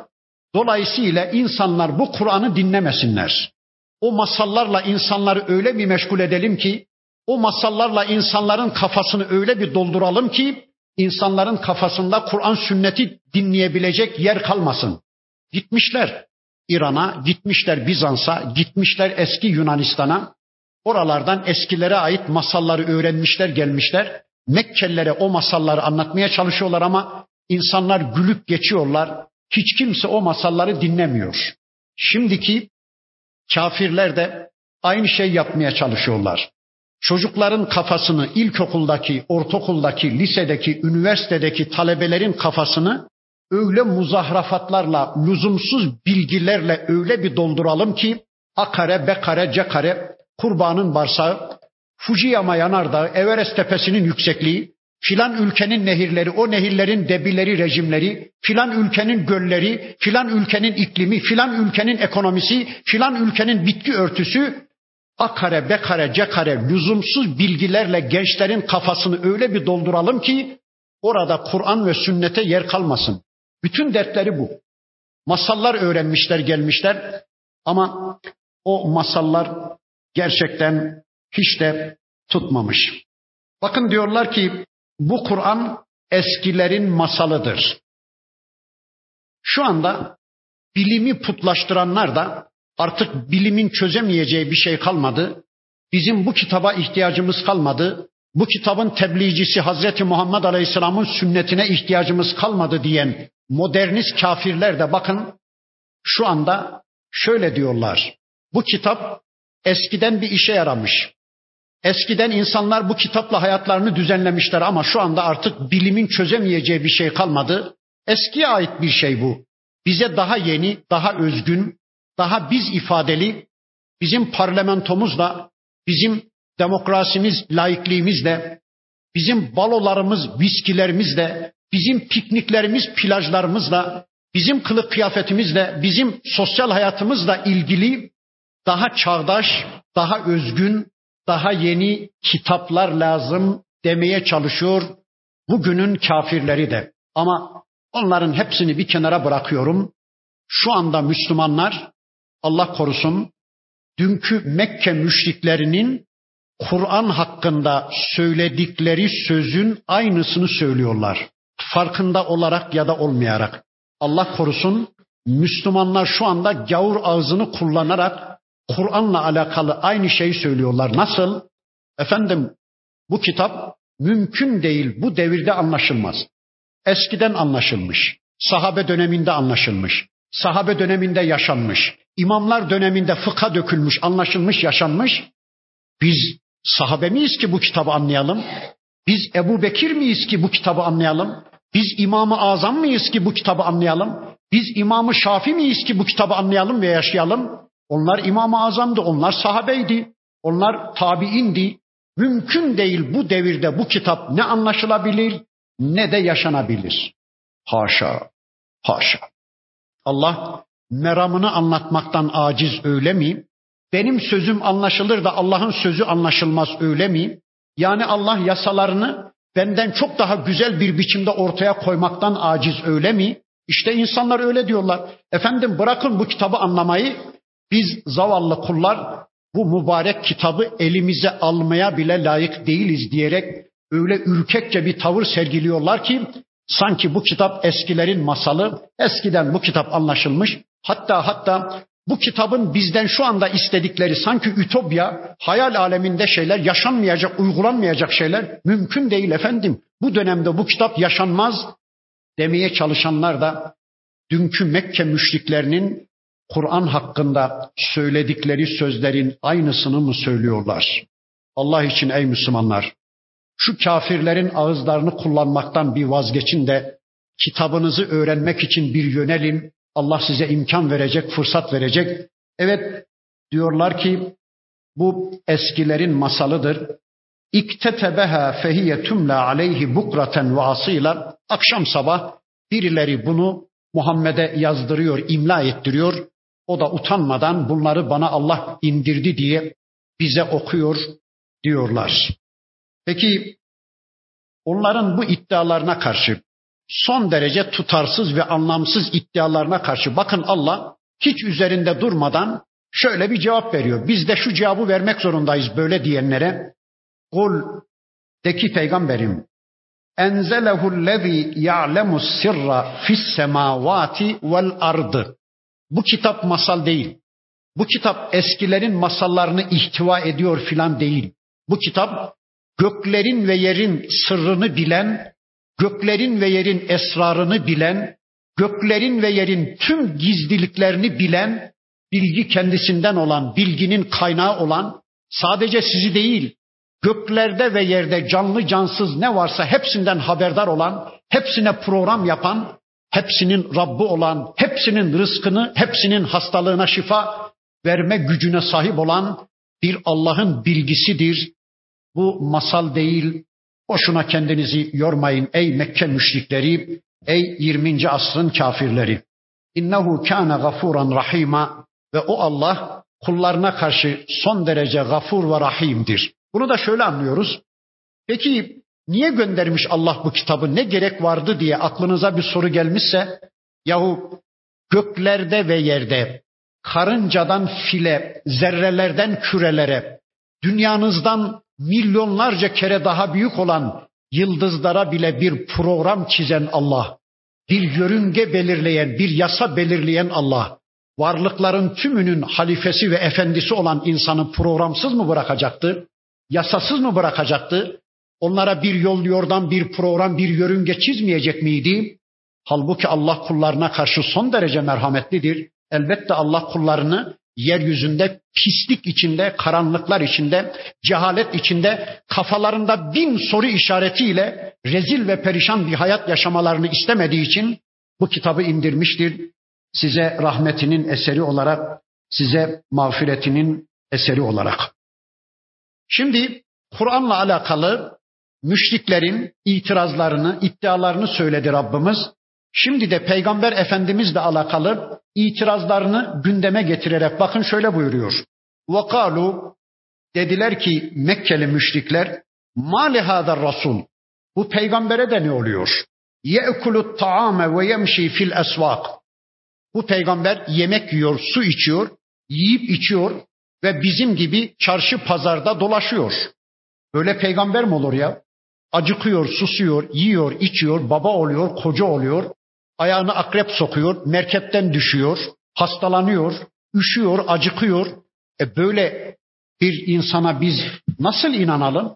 Dolayısıyla insanlar bu Kur'an'ı dinlemesinler. O masallarla insanları öyle bir meşgul edelim ki, o masallarla insanların kafasını öyle bir dolduralım ki, insanların kafasında Kur'an sünneti dinleyebilecek yer kalmasın. Gitmişler İran'a, gitmişler Bizans'a, gitmişler eski Yunanistan'a. Oralardan eskilere ait masalları öğrenmişler, gelmişler. Mekkelilere o masalları anlatmaya çalışıyorlar ama insanlar gülüp geçiyorlar. Hiç kimse o masalları dinlemiyor. Şimdiki kafirler de aynı şey yapmaya çalışıyorlar. Çocukların kafasını ilkokuldaki, ortaokuldaki, lisedeki, üniversitedeki talebelerin kafasını öyle muzahrafatlarla, lüzumsuz bilgilerle öyle bir dolduralım ki A kare, B kare, C kare, kurbanın bağırsağı, Fujiyama yanardağı, Everest tepesinin yüksekliği, filan ülkenin nehirleri, o nehirlerin debileri, rejimleri, filan ülkenin gölleri, filan ülkenin iklimi, filan ülkenin ekonomisi, filan ülkenin bitki örtüsü, A kare, B kare, C kare lüzumsuz bilgilerle gençlerin kafasını öyle bir dolduralım ki orada Kur'an ve sünnete yer kalmasın. Bütün dertleri bu. Masallar öğrenmişler, gelmişler ama o masallar gerçekten hiç de tutmamış. Bakın diyorlar ki bu Kur'an eskilerin masalıdır. Şu anda bilimi putlaştıranlar da artık bilimin çözemeyeceği bir şey kalmadı. Bizim bu kitaba ihtiyacımız kalmadı. Bu kitabın tebliğcisi Hazreti Muhammed Aleyhisselam'ın sünnetine ihtiyacımız kalmadı diyen modernist kafirler de bakın şu anda şöyle diyorlar. Bu kitap eskiden bir işe yaramış. Eskiden insanlar bu kitapla hayatlarını düzenlemişler ama şu anda artık bilimin çözemeyeceği bir şey kalmadı. Eskiye ait bir şey bu. Bize daha yeni, daha özgün, daha biz ifadeli, bizim parlamentomuzla, bizim demokrasimiz, laikliğimizle, bizim balolarımız, viskilerimizle, bizim pikniklerimiz, plajlarımızla, bizim kılık kıyafetimizle, bizim sosyal hayatımızla ilgili daha çağdaş, daha özgün, daha yeni kitaplar lazım demeye çalışıyor bugünün kafirleri de. Ama onların hepsini bir kenara bırakıyorum. Şu anda Müslümanlar Allah korusun dünkü Mekke müşriklerinin Kur'an hakkında söyledikleri sözün aynısını söylüyorlar. Farkında olarak ya da olmayarak. Allah korusun Müslümanlar şu anda gavur ağzını kullanarak Kur'an'la alakalı aynı şeyi söylüyorlar. Nasıl? Efendim bu kitap mümkün değil bu devirde anlaşılmaz. Eskiden anlaşılmış. Sahabe döneminde anlaşılmış. Sahabe döneminde yaşanmış. İmamlar döneminde fıkha dökülmüş, anlaşılmış, yaşanmış. Biz sahabe miyiz ki bu kitabı anlayalım? Biz Ebu Bekir miyiz ki bu kitabı anlayalım? Biz İmam-ı Azam mıyız ki bu kitabı anlayalım? Biz İmam-ı Şafi miyiz ki bu kitabı anlayalım ve yaşayalım? Onlar İmam-ı Azam'dı, onlar sahabeydi, onlar tabiindi. Mümkün değil bu devirde bu kitap ne anlaşılabilir ne de yaşanabilir. Haşa, haşa. Allah meramını anlatmaktan aciz öyle mi? Benim sözüm anlaşılır da Allah'ın sözü anlaşılmaz öyle mi? Yani Allah yasalarını benden çok daha güzel bir biçimde ortaya koymaktan aciz öyle mi? İşte insanlar öyle diyorlar. Efendim bırakın bu kitabı anlamayı. Biz zavallı kullar bu mübarek kitabı elimize almaya bile layık değiliz diyerek öyle ürkekçe bir tavır sergiliyorlar ki sanki bu kitap eskilerin masalı, eskiden bu kitap anlaşılmış. Hatta hatta bu kitabın bizden şu anda istedikleri sanki ütopya, hayal aleminde şeyler, yaşanmayacak, uygulanmayacak şeyler mümkün değil efendim. Bu dönemde bu kitap yaşanmaz demeye çalışanlar da dünkü Mekke müşriklerinin Kur'an hakkında söyledikleri sözlerin aynısını mı söylüyorlar? Allah için ey Müslümanlar, şu kafirlerin ağızlarını kullanmaktan bir vazgeçin de kitabınızı öğrenmek için bir yönelin. Allah size imkan verecek, fırsat verecek. Evet diyorlar ki bu eskilerin masalıdır. İktetebeha fehiye tümla aleyhi bukraten ve asıyla akşam sabah birileri bunu Muhammed'e yazdırıyor, imla ettiriyor. O da utanmadan bunları bana Allah indirdi diye bize okuyor diyorlar. Peki onların bu iddialarına karşı son derece tutarsız ve anlamsız iddialarına karşı bakın Allah hiç üzerinde durmadan şöyle bir cevap veriyor. Biz de şu cevabı vermek zorundayız böyle diyenlere. Kul de ki peygamberim enzelehu lezi ya'lemu sirra fis semavati vel ardı. Bu kitap masal değil. Bu kitap eskilerin masallarını ihtiva ediyor filan değil. Bu kitap göklerin ve yerin sırrını bilen, göklerin ve yerin esrarını bilen, göklerin ve yerin tüm gizliliklerini bilen, bilgi kendisinden olan, bilginin kaynağı olan, sadece sizi değil, göklerde ve yerde canlı cansız ne varsa hepsinden haberdar olan, hepsine program yapan, hepsinin Rabbi olan, hepsinin rızkını, hepsinin hastalığına şifa verme gücüne sahip olan bir Allah'ın bilgisidir. Bu masal değil. Boşuna kendinizi yormayın ey Mekke müşrikleri, ey 20. asrın kafirleri. İnnehu kana gafuran rahima ve o Allah kullarına karşı son derece gafur ve rahimdir. Bunu da şöyle anlıyoruz. Peki niye göndermiş Allah bu kitabı? Ne gerek vardı diye aklınıza bir soru gelmişse yahu göklerde ve yerde karıncadan file, zerrelerden kürelere, dünyanızdan milyonlarca kere daha büyük olan yıldızlara bile bir program çizen Allah, bir yörünge belirleyen, bir yasa belirleyen Allah, varlıkların tümünün halifesi ve efendisi olan insanı programsız mı bırakacaktı? Yasasız mı bırakacaktı? Onlara bir yol yordan bir program, bir yörünge çizmeyecek miydi? Halbuki Allah kullarına karşı son derece merhametlidir. Elbette Allah kullarını yeryüzünde pislik içinde, karanlıklar içinde, cehalet içinde, kafalarında bin soru işaretiyle rezil ve perişan bir hayat yaşamalarını istemediği için bu kitabı indirmiştir. Size rahmetinin eseri olarak, size mağfiretinin eseri olarak. Şimdi Kur'an'la alakalı müşriklerin itirazlarını, iddialarını söyledi Rabbimiz. Şimdi de Peygamber Efendimizle alakalı itirazlarını gündeme getirerek bakın şöyle buyuruyor. Vakalu dediler ki Mekkeli müşrikler ma lihadar rasul bu peygambere de ne oluyor? Ye'kulu ta'ame ve yemşi fil esvak. Bu peygamber yemek yiyor, su içiyor, yiyip içiyor ve bizim gibi çarşı pazarda dolaşıyor. Böyle peygamber mi olur ya? Acıkıyor, susuyor, yiyor, içiyor, baba oluyor, koca oluyor, ayağını akrep sokuyor, merkepten düşüyor, hastalanıyor, üşüyor, acıkıyor. E böyle bir insana biz nasıl inanalım?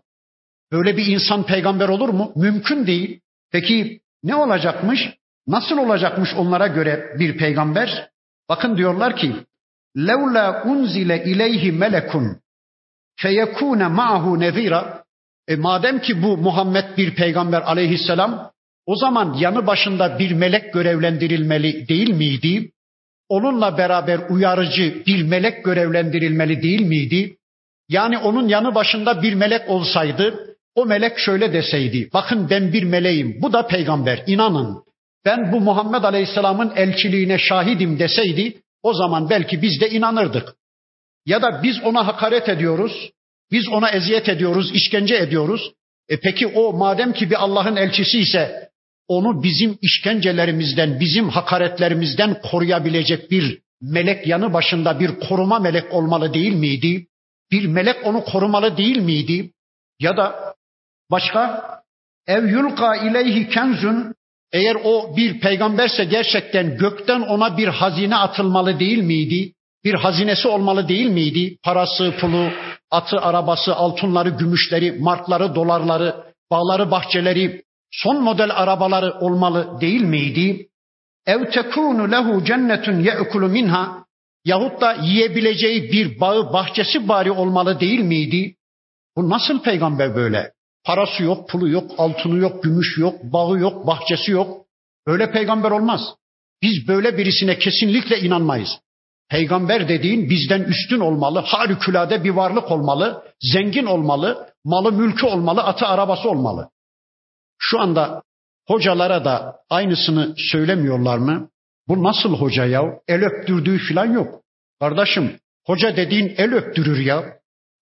Böyle bir insan peygamber olur mu? Mümkün değil. Peki ne olacakmış? Nasıl olacakmış onlara göre bir peygamber? Bakın diyorlar ki levla unzile ileyhi melekun feyekune ma'hu nezira e madem ki bu Muhammed bir peygamber aleyhisselam o zaman yanı başında bir melek görevlendirilmeli değil miydi? Onunla beraber uyarıcı bir melek görevlendirilmeli değil miydi? Yani onun yanı başında bir melek olsaydı, o melek şöyle deseydi, bakın ben bir meleğim, bu da peygamber, inanın. Ben bu Muhammed Aleyhisselam'ın elçiliğine şahidim deseydi, o zaman belki biz de inanırdık. Ya da biz ona hakaret ediyoruz, biz ona eziyet ediyoruz, işkence ediyoruz. E peki o madem ki bir Allah'ın elçisi ise onu bizim işkencelerimizden, bizim hakaretlerimizden koruyabilecek bir melek yanı başında bir koruma melek olmalı değil miydi? Bir melek onu korumalı değil miydi? Ya da başka ev yulka ileyhi kenzun eğer o bir peygamberse gerçekten gökten ona bir hazine atılmalı değil miydi? Bir hazinesi olmalı değil miydi? Parası, pulu, atı, arabası, altınları, gümüşleri, markları, dolarları, bağları, bahçeleri, son model arabaları olmalı değil miydi? Ev tekunu lehu cennetun ye'kulu minha Yahut da yiyebileceği bir bağı, bahçesi bari olmalı değil miydi? Bu nasıl peygamber böyle? Parası yok, pulu yok, altını yok, gümüş yok, bağı yok, bahçesi yok. Böyle peygamber olmaz. Biz böyle birisine kesinlikle inanmayız. Peygamber dediğin bizden üstün olmalı, harikulade bir varlık olmalı, zengin olmalı, malı mülkü olmalı, atı arabası olmalı. Şu anda hocalara da aynısını söylemiyorlar mı? Bu nasıl hoca ya? El öptürdüğü falan yok. Kardeşim, hoca dediğin el öptürür ya.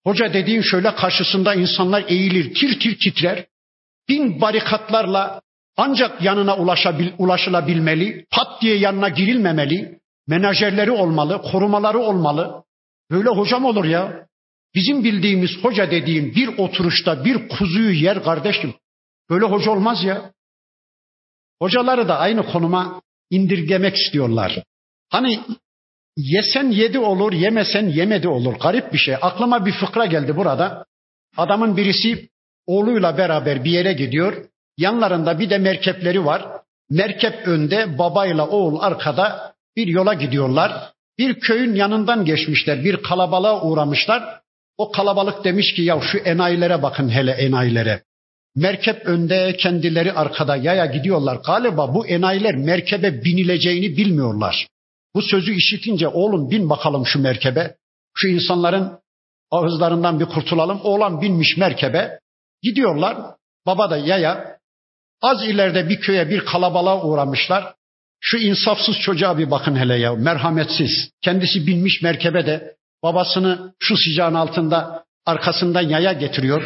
Hoca dediğin şöyle karşısında insanlar eğilir, tir tir titrer. Bin barikatlarla ancak yanına ulaşabil, ulaşılabilmeli, pat diye yanına girilmemeli, menajerleri olmalı, korumaları olmalı. Böyle hocam olur ya. Bizim bildiğimiz hoca dediğin bir oturuşta bir kuzuyu yer kardeşim. Böyle hoca olmaz ya. Hocaları da aynı konuma indirgemek istiyorlar. Hani yesen yedi olur, yemesen yemedi olur. Garip bir şey. Aklıma bir fıkra geldi burada. Adamın birisi oğluyla beraber bir yere gidiyor. Yanlarında bir de merkepleri var. Merkep önde, babayla oğul arkada bir yola gidiyorlar. Bir köyün yanından geçmişler, bir kalabalığa uğramışlar. O kalabalık demiş ki ya şu enayilere bakın hele enayilere. Merkep önde, kendileri arkada yaya gidiyorlar. Galiba bu enayiler merkebe binileceğini bilmiyorlar. Bu sözü işitince oğlum bin bakalım şu merkebe. Şu insanların ağızlarından bir kurtulalım. Oğlan binmiş merkebe. Gidiyorlar. Baba da yaya. Az ileride bir köye bir kalabalığa uğramışlar. Şu insafsız çocuğa bir bakın hele ya. Merhametsiz. Kendisi binmiş merkebe de babasını şu sıcağın altında arkasından yaya getiriyor.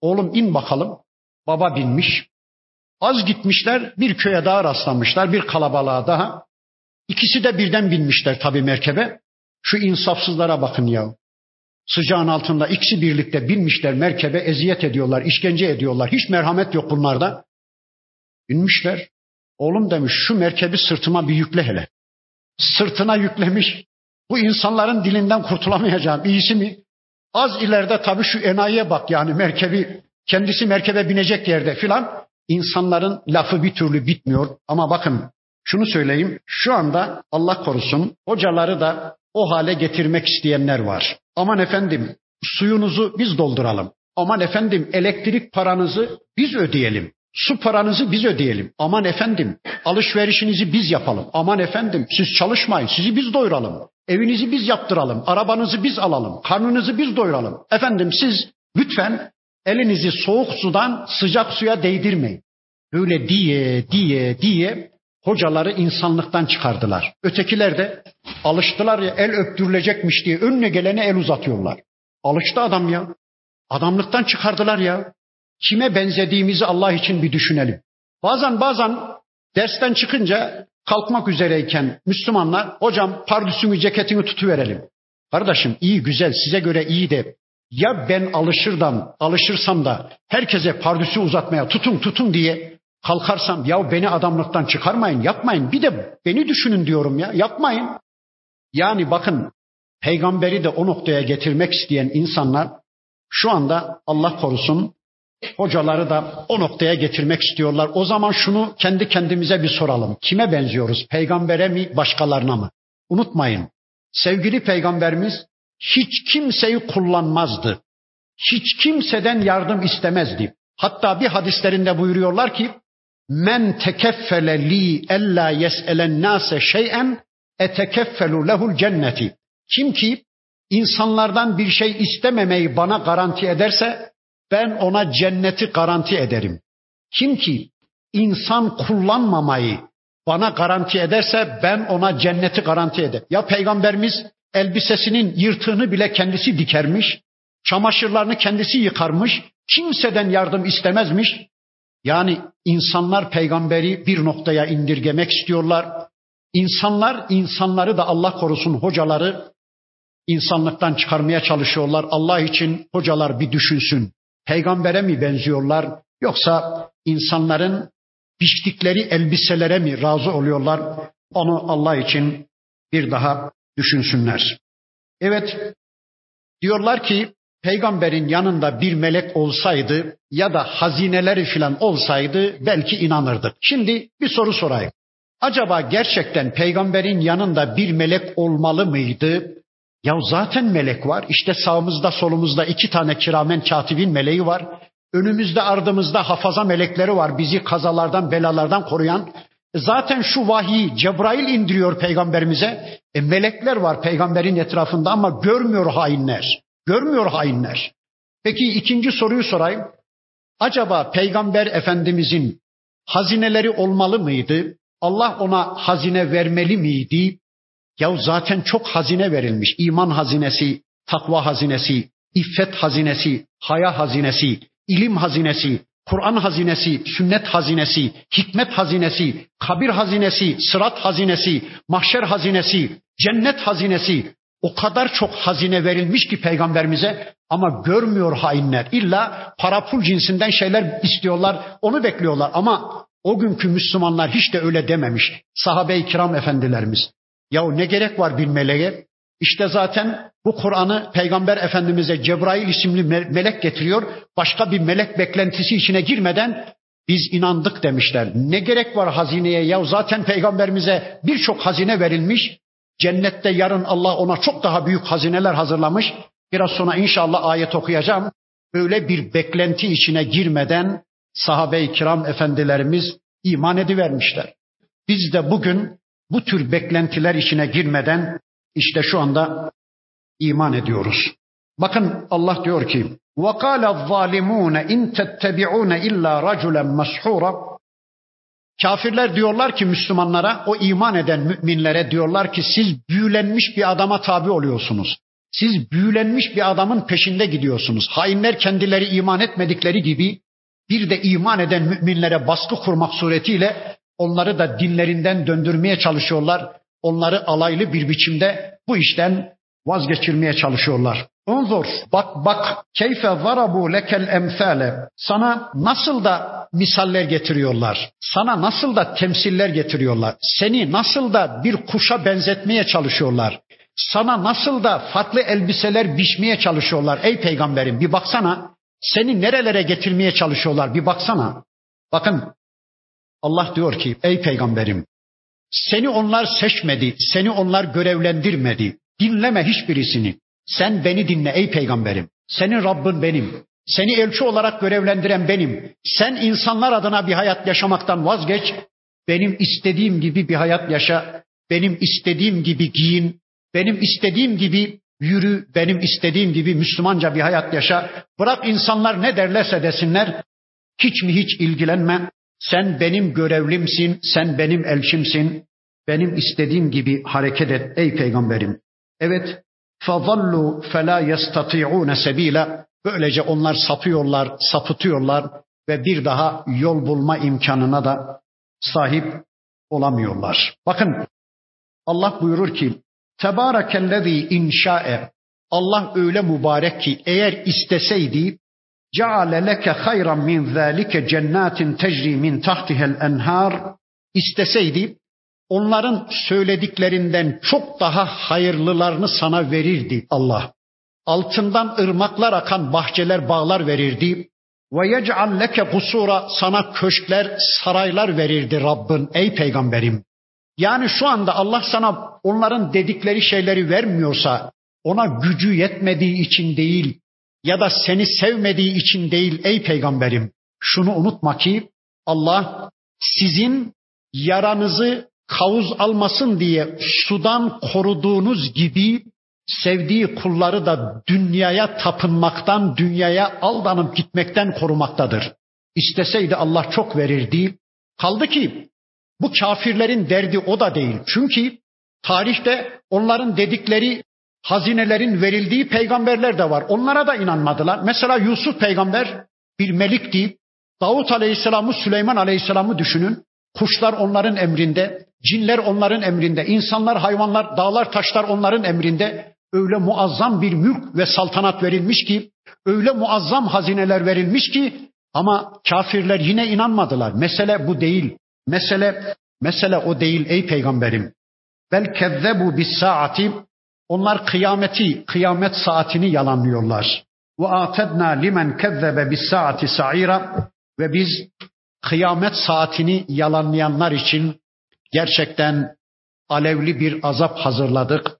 Oğlum in bakalım. Baba binmiş. Az gitmişler bir köye daha rastlamışlar. Bir kalabalığa daha. İkisi de birden binmişler tabii merkebe. Şu insafsızlara bakın ya. Sıcağın altında ikisi birlikte binmişler merkebe eziyet ediyorlar, işkence ediyorlar. Hiç merhamet yok bunlarda. Binmişler. Oğlum demiş şu merkebi sırtıma bir yükle hele. Sırtına yüklemiş. Bu insanların dilinden kurtulamayacağım. İyisi mi? Az ileride tabii şu enayiye bak yani merkebi kendisi merkebe binecek yerde filan. İnsanların lafı bir türlü bitmiyor. Ama bakın şunu söyleyeyim. Şu anda Allah korusun hocaları da o hale getirmek isteyenler var. Aman efendim suyunuzu biz dolduralım. Aman efendim elektrik paranızı biz ödeyelim. Su paranızı biz ödeyelim. Aman efendim alışverişinizi biz yapalım. Aman efendim siz çalışmayın sizi biz doyuralım. Evinizi biz yaptıralım. Arabanızı biz alalım. Karnınızı biz doyuralım. Efendim siz lütfen elinizi soğuk sudan sıcak suya değdirmeyin. Böyle diye diye diye hocaları insanlıktan çıkardılar. Ötekiler de alıştılar ya el öptürülecekmiş diye önüne gelene el uzatıyorlar. Alıştı adam ya. Adamlıktan çıkardılar ya. Kime benzediğimizi Allah için bir düşünelim. Bazen bazen dersten çıkınca kalkmak üzereyken Müslümanlar hocam pardüsünü ceketini tutuverelim. Kardeşim iyi güzel size göre iyi de ya ben alışırdan alışırsam da herkese pardüsü uzatmaya tutun tutun diye kalkarsam ya beni adamlıktan çıkarmayın yapmayın bir de beni düşünün diyorum ya yapmayın. Yani bakın peygamberi de o noktaya getirmek isteyen insanlar şu anda Allah korusun hocaları da o noktaya getirmek istiyorlar. O zaman şunu kendi kendimize bir soralım. Kime benziyoruz? Peygambere mi, başkalarına mı? Unutmayın. Sevgili peygamberimiz hiç kimseyi kullanmazdı. Hiç kimseden yardım istemezdi. Hatta bir hadislerinde buyuruyorlar ki Men tekeffele li ella yes'elen nase şey'en etekeffelu lehul cenneti. Kim ki insanlardan bir şey istememeyi bana garanti ederse ben ona cenneti garanti ederim. Kim ki insan kullanmamayı bana garanti ederse ben ona cenneti garanti ederim. Ya peygamberimiz elbisesinin yırtığını bile kendisi dikermiş, çamaşırlarını kendisi yıkarmış, kimseden yardım istemezmiş. Yani insanlar peygamberi bir noktaya indirgemek istiyorlar. İnsanlar insanları da Allah korusun hocaları insanlıktan çıkarmaya çalışıyorlar. Allah için hocalar bir düşünsün. Peygambere mi benziyorlar yoksa insanların biçtikleri elbiselere mi razı oluyorlar? Onu Allah için bir daha düşünsünler. Evet diyorlar ki peygamberin yanında bir melek olsaydı ya da hazineleri filan olsaydı belki inanırdık. Şimdi bir soru sorayım. Acaba gerçekten peygamberin yanında bir melek olmalı mıydı? Ya zaten melek var. İşte sağımızda solumuzda iki tane kiramen katibin meleği var. Önümüzde ardımızda hafaza melekleri var. Bizi kazalardan belalardan koruyan. Zaten şu vahiy Cebrail indiriyor peygamberimize. E melekler var peygamberin etrafında ama görmüyor hainler. Görmüyor hainler. Peki ikinci soruyu sorayım. Acaba peygamber efendimizin hazineleri olmalı mıydı? Allah ona hazine vermeli miydi? Ya zaten çok hazine verilmiş. İman hazinesi, takva hazinesi, iffet hazinesi, haya hazinesi, ilim hazinesi, Kur'an hazinesi, sünnet hazinesi, hikmet hazinesi, kabir hazinesi, sırat hazinesi, mahşer hazinesi, cennet hazinesi. O kadar çok hazine verilmiş ki peygamberimize ama görmüyor hainler. İlla para pul cinsinden şeyler istiyorlar, onu bekliyorlar ama o günkü Müslümanlar hiç de öyle dememiş. Sahabe-i kiram efendilerimiz. Yahu ne gerek var bir meleğe? İşte zaten bu Kur'an'ı Peygamber Efendimiz'e Cebrail isimli melek getiriyor. Başka bir melek beklentisi içine girmeden biz inandık demişler. Ne gerek var hazineye ya zaten peygamberimize birçok hazine verilmiş. Cennette yarın Allah ona çok daha büyük hazineler hazırlamış. Biraz sonra inşallah ayet okuyacağım. Böyle bir beklenti içine girmeden sahabe-i kiram efendilerimiz iman edivermişler. Biz de bugün bu tür beklentiler içine girmeden işte şu anda iman ediyoruz. Bakın Allah diyor ki: "Vakale zalimun in tettebiun illa raculen mashura." Kafirler diyorlar ki Müslümanlara, o iman eden müminlere diyorlar ki siz büyülenmiş bir adama tabi oluyorsunuz. Siz büyülenmiş bir adamın peşinde gidiyorsunuz. Hainler kendileri iman etmedikleri gibi bir de iman eden müminlere baskı kurmak suretiyle onları da dinlerinden döndürmeye çalışıyorlar. Onları alaylı bir biçimde bu işten vazgeçirmeye çalışıyorlar. Unzur, bak bak, keyfe zarabu lekel emsale. Sana nasıl da misaller getiriyorlar. Sana nasıl da temsiller getiriyorlar. Seni nasıl da bir kuşa benzetmeye çalışıyorlar. Sana nasıl da farklı elbiseler biçmeye çalışıyorlar. Ey peygamberim bir baksana. Seni nerelere getirmeye çalışıyorlar bir baksana. Bakın Allah diyor ki ey peygamberim seni onlar seçmedi, seni onlar görevlendirmedi. Dinleme hiçbirisini. Sen beni dinle ey peygamberim. Senin Rabbin benim. Seni elçi olarak görevlendiren benim. Sen insanlar adına bir hayat yaşamaktan vazgeç. Benim istediğim gibi bir hayat yaşa. Benim istediğim gibi giyin. Benim istediğim gibi yürü. Benim istediğim gibi Müslümanca bir hayat yaşa. Bırak insanlar ne derlerse desinler. Hiç mi hiç ilgilenme. Sen benim görevlimsin, sen benim elçimsin. Benim istediğim gibi hareket et ey peygamberim. Evet, fazallu fela yestati'une sebila. Böylece onlar sapıyorlar, sapıtıyorlar ve bir daha yol bulma imkanına da sahip olamıyorlar. Bakın Allah buyurur ki Tebarekellezî inşa'e Allah öyle mübarek ki eğer isteseydi ceale leke hayran min zâlike cennatin tecri min tahtihel enhar isteseydi onların söylediklerinden çok daha hayırlılarını sana verirdi Allah. Altından ırmaklar akan bahçeler, bağlar verirdi. Ve yec'al leke kusura sana köşkler, saraylar verirdi Rabbin ey peygamberim. Yani şu anda Allah sana onların dedikleri şeyleri vermiyorsa ona gücü yetmediği için değil ya da seni sevmediği için değil ey peygamberim. Şunu unutma ki Allah sizin yaranızı kavuz almasın diye sudan koruduğunuz gibi sevdiği kulları da dünyaya tapınmaktan, dünyaya aldanıp gitmekten korumaktadır. İsteseydi Allah çok verirdi. Kaldı ki bu kafirlerin derdi o da değil. Çünkü tarihte onların dedikleri hazinelerin verildiği peygamberler de var. Onlara da inanmadılar. Mesela Yusuf peygamber bir melikti. Davut aleyhisselamı, Süleyman aleyhisselamı düşünün. Kuşlar onların emrinde, cinler onların emrinde, insanlar, hayvanlar, dağlar, taşlar onların emrinde. Öyle muazzam bir mülk ve saltanat verilmiş ki, öyle muazzam hazineler verilmiş ki ama kafirler yine inanmadılar. Mesele bu değil. Mesele mesele o değil ey peygamberim. Bel kezzebu bis saati onlar kıyameti, kıyamet saatini yalanlıyorlar. Ve atedna limen kezzebe bis saati sa'ira ve biz kıyamet saatini yalanlayanlar için gerçekten alevli bir azap hazırladık,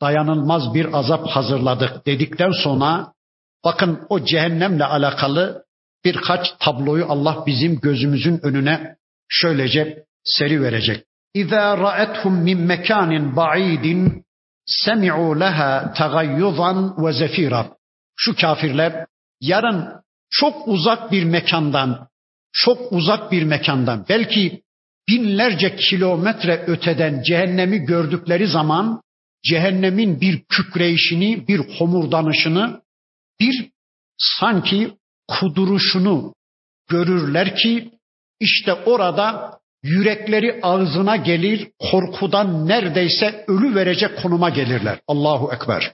dayanılmaz bir azap hazırladık dedikten sonra bakın o cehennemle alakalı birkaç tabloyu Allah bizim gözümüzün önüne şöylece seri verecek. İza ra'ethum min mekanin ba'idin semi'u leha tagayyuzan ve zefira. Şu kafirler yarın çok uzak bir mekandan, çok uzak bir mekandan, belki binlerce kilometre öteden cehennemi gördükleri zaman cehennemin bir kükreyişini, bir homurdanışını, bir sanki kuduruşunu görürler ki işte orada yürekleri ağzına gelir, korkudan neredeyse ölü verecek konuma gelirler. Allahu Ekber.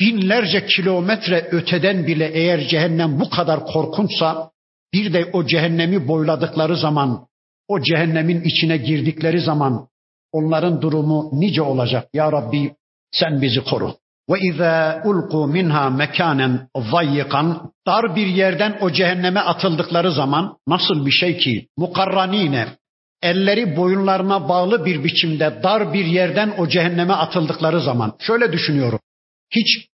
Binlerce kilometre öteden bile eğer cehennem bu kadar korkunçsa, bir de o cehennemi boyladıkları zaman, o cehennemin içine girdikleri zaman onların durumu nice olacak. Ya Rabbi sen bizi koru. Ve izâ ulqu minha mekanen zayyikan dar bir yerden o cehenneme atıldıkları zaman nasıl bir şey ki mukarranine elleri boyunlarına bağlı bir biçimde dar bir yerden o cehenneme atıldıkları zaman şöyle düşünüyorum. Hiç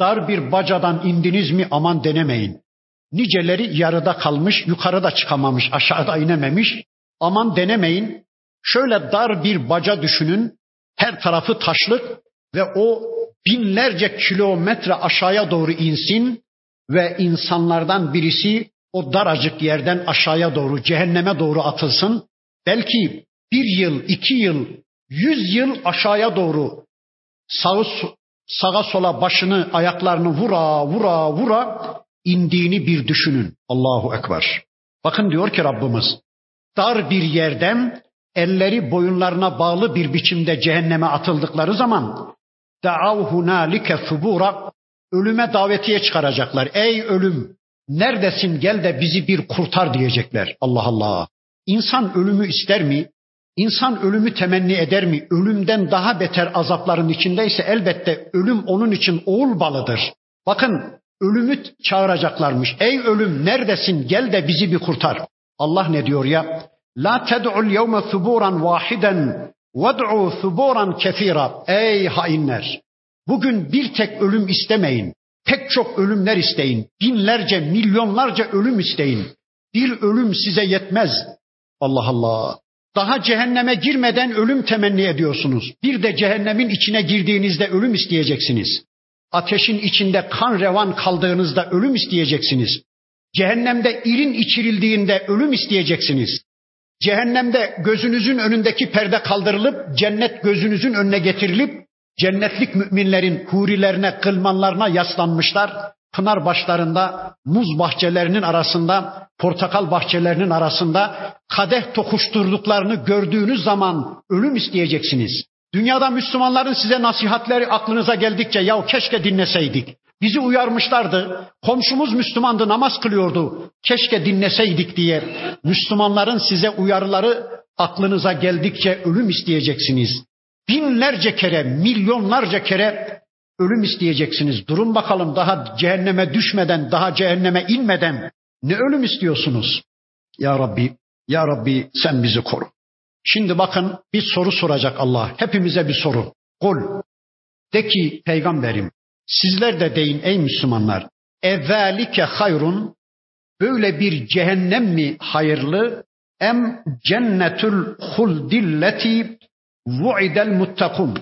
dar bir bacadan indiniz mi aman denemeyin. Niceleri yarıda kalmış, yukarıda çıkamamış, aşağıda inememiş. Aman denemeyin. Şöyle dar bir baca düşünün. Her tarafı taşlık ve o binlerce kilometre aşağıya doğru insin ve insanlardan birisi o daracık yerden aşağıya doğru, cehenneme doğru atılsın. Belki bir yıl, iki yıl, yüz yıl aşağıya doğru sağı, sağa sola başını, ayaklarını vura vura vura indiğini bir düşünün. Allahu Ekber. Bakın diyor ki Rabbimiz, dar bir yerden elleri boyunlarına bağlı bir biçimde cehenneme atıldıkları zaman Da'av hunalike subura ölüme davetiye çıkaracaklar. Ey ölüm neredesin gel de bizi bir kurtar diyecekler. Allah Allah. İnsan ölümü ister mi? İnsan ölümü temenni eder mi? Ölümden daha beter azapların içindeyse elbette ölüm onun için oğul balıdır. Bakın ölümü çağıracaklarmış. Ey ölüm neredesin gel de bizi bir kurtar. Allah ne diyor ya? La ted'ul yevme thuburan vahiden ved'u thuburan kefira. Ey hainler! Bugün bir tek ölüm istemeyin. Pek çok ölümler isteyin. Binlerce, milyonlarca ölüm isteyin. Bir ölüm size yetmez. Allah Allah. Daha cehenneme girmeden ölüm temenni ediyorsunuz. Bir de cehennemin içine girdiğinizde ölüm isteyeceksiniz. Ateşin içinde kan revan kaldığınızda ölüm isteyeceksiniz. Cehennemde irin içirildiğinde ölüm isteyeceksiniz. Cehennemde gözünüzün önündeki perde kaldırılıp cennet gözünüzün önüne getirilip cennetlik müminlerin hurilerine, kılmanlarına yaslanmışlar. Pınar başlarında, muz bahçelerinin arasında, portakal bahçelerinin arasında kadeh tokuşturduklarını gördüğünüz zaman ölüm isteyeceksiniz. Dünyada Müslümanların size nasihatleri aklınıza geldikçe ya keşke dinleseydik. Bizi uyarmışlardı. Komşumuz Müslümandı, namaz kılıyordu. Keşke dinleseydik diye. Müslümanların size uyarıları aklınıza geldikçe ölüm isteyeceksiniz. Binlerce kere, milyonlarca kere ölüm isteyeceksiniz. Durun bakalım daha cehenneme düşmeden, daha cehenneme inmeden ne ölüm istiyorsunuz? Ya Rabbi, Ya Rabbi sen bizi koru. Şimdi bakın bir soru soracak Allah. Hepimize bir soru. Kul. De ki peygamberim Sizler de deyin ey Müslümanlar. Evvelike hayrun böyle bir cehennem mi hayırlı em cennetul huldilleti vu'idel muttakun.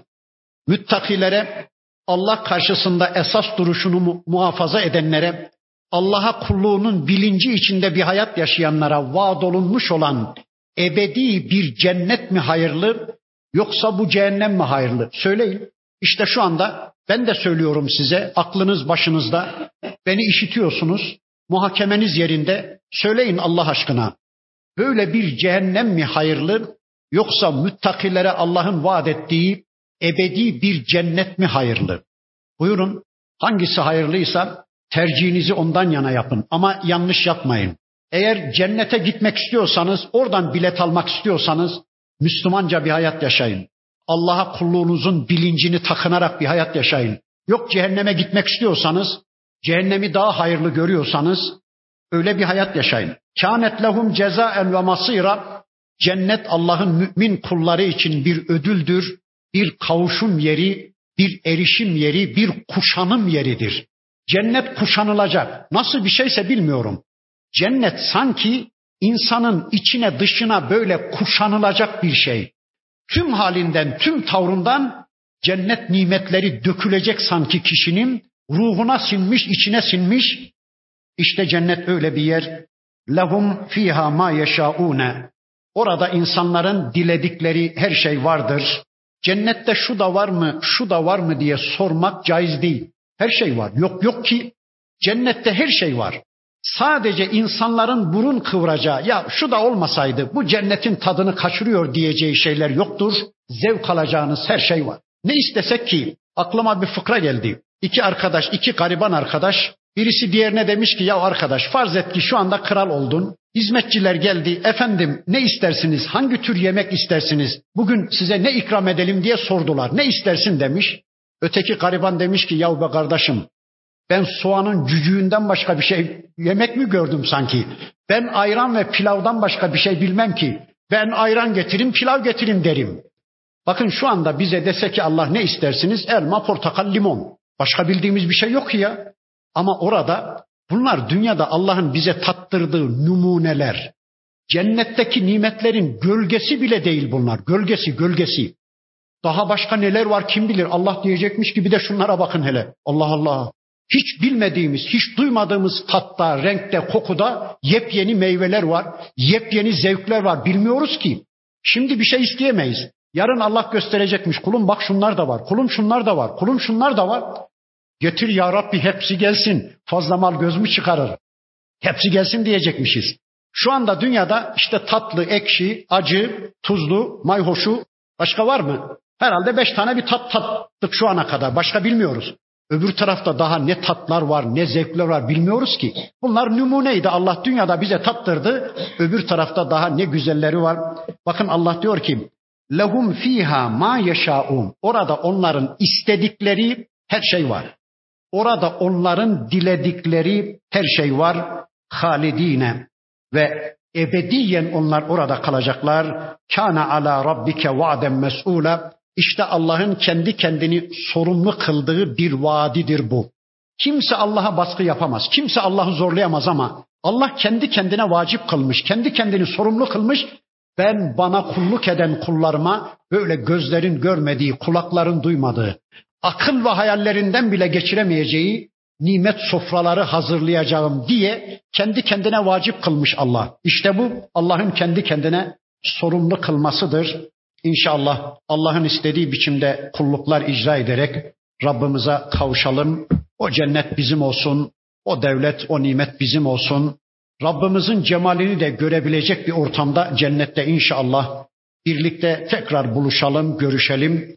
Müttakilere Allah karşısında esas duruşunu muhafaza edenlere Allah'a kulluğunun bilinci içinde bir hayat yaşayanlara vaad olunmuş olan ebedi bir cennet mi hayırlı yoksa bu cehennem mi hayırlı? Söyleyin. İşte şu anda ben de söylüyorum size, aklınız başınızda, beni işitiyorsunuz, muhakemeniz yerinde, söyleyin Allah aşkına. Böyle bir cehennem mi hayırlı, yoksa müttakilere Allah'ın vaat ettiği ebedi bir cennet mi hayırlı? Buyurun, hangisi hayırlıysa tercihinizi ondan yana yapın ama yanlış yapmayın. Eğer cennete gitmek istiyorsanız, oradan bilet almak istiyorsanız Müslümanca bir hayat yaşayın. Allah'a kulluğunuzun bilincini takınarak bir hayat yaşayın. Yok cehenneme gitmek istiyorsanız, cehennemi daha hayırlı görüyorsanız öyle bir hayat yaşayın. Kânet lehum cezaen ve masira Cennet Allah'ın mümin kulları için bir ödüldür, bir kavuşum yeri, bir erişim yeri, bir kuşanım yeridir. Cennet kuşanılacak. Nasıl bir şeyse bilmiyorum. Cennet sanki insanın içine dışına böyle kuşanılacak bir şey. Tüm halinden, tüm tavrından cennet nimetleri dökülecek sanki kişinin ruhuna sinmiş, içine sinmiş. İşte cennet öyle bir yer. Lehum fiha ma yeşaune. Orada insanların diledikleri her şey vardır. Cennette şu da var mı, şu da var mı diye sormak caiz değil. Her şey var. Yok yok ki cennette her şey var. Sadece insanların burun kıvıracağı ya şu da olmasaydı bu cennetin tadını kaçırıyor diyeceği şeyler yoktur. Zevk alacağınız her şey var. Ne istesek ki aklıma bir fıkra geldi. İki arkadaş, iki gariban arkadaş birisi diğerine demiş ki ya arkadaş farz et ki şu anda kral oldun. Hizmetçiler geldi. Efendim ne istersiniz? Hangi tür yemek istersiniz? Bugün size ne ikram edelim diye sordular. Ne istersin demiş. Öteki gariban demiş ki yahu be kardeşim ben soğanın cücüğünden başka bir şey yemek mi gördüm sanki? Ben ayran ve pilavdan başka bir şey bilmem ki. Ben ayran getirin, pilav getirin derim. Bakın şu anda bize dese ki Allah ne istersiniz? Elma, portakal, limon. Başka bildiğimiz bir şey yok ya. Ama orada bunlar dünyada Allah'ın bize tattırdığı numuneler. Cennetteki nimetlerin gölgesi bile değil bunlar. Gölgesi, gölgesi. Daha başka neler var kim bilir Allah diyecekmiş gibi de şunlara bakın hele. Allah Allah. Hiç bilmediğimiz, hiç duymadığımız tatta, renkte, kokuda yepyeni meyveler var, yepyeni zevkler var. Bilmiyoruz ki. Şimdi bir şey isteyemeyiz. Yarın Allah gösterecekmiş. Kulum bak şunlar da var. Kulum şunlar da var. Kulum şunlar da var. Getir ya Rabbi hepsi gelsin. Fazla mal göz mü çıkarır? Hepsi gelsin diyecekmişiz. Şu anda dünyada işte tatlı, ekşi, acı, tuzlu, mayhoşu başka var mı? Herhalde beş tane bir tat tattık şu ana kadar. Başka bilmiyoruz. Öbür tarafta daha ne tatlar var, ne zevkler var bilmiyoruz ki. Bunlar numuneydi. Allah dünyada bize tattırdı. Öbür tarafta daha ne güzelleri var. Bakın Allah diyor ki, lehum fiha ma yeşaun. Orada onların istedikleri her şey var. Orada onların diledikleri her şey var. Halidine ve ebediyen onlar orada kalacaklar. Kana ala rabbike va'den mes'ula. İşte Allah'ın kendi kendini sorumlu kıldığı bir vaadidir bu. Kimse Allah'a baskı yapamaz. Kimse Allah'ı zorlayamaz ama Allah kendi kendine vacip kılmış, kendi kendini sorumlu kılmış. Ben bana kulluk eden kullarıma böyle gözlerin görmediği, kulakların duymadığı, akıl ve hayallerinden bile geçiremeyeceği nimet sofraları hazırlayacağım diye kendi kendine vacip kılmış Allah. İşte bu Allah'ın kendi kendine sorumlu kılmasıdır. İnşallah Allah'ın istediği biçimde kulluklar icra ederek Rabbimize kavuşalım. O cennet bizim olsun. O devlet, o nimet bizim olsun. Rabbimizin cemalini de görebilecek bir ortamda cennette inşallah birlikte tekrar buluşalım, görüşelim.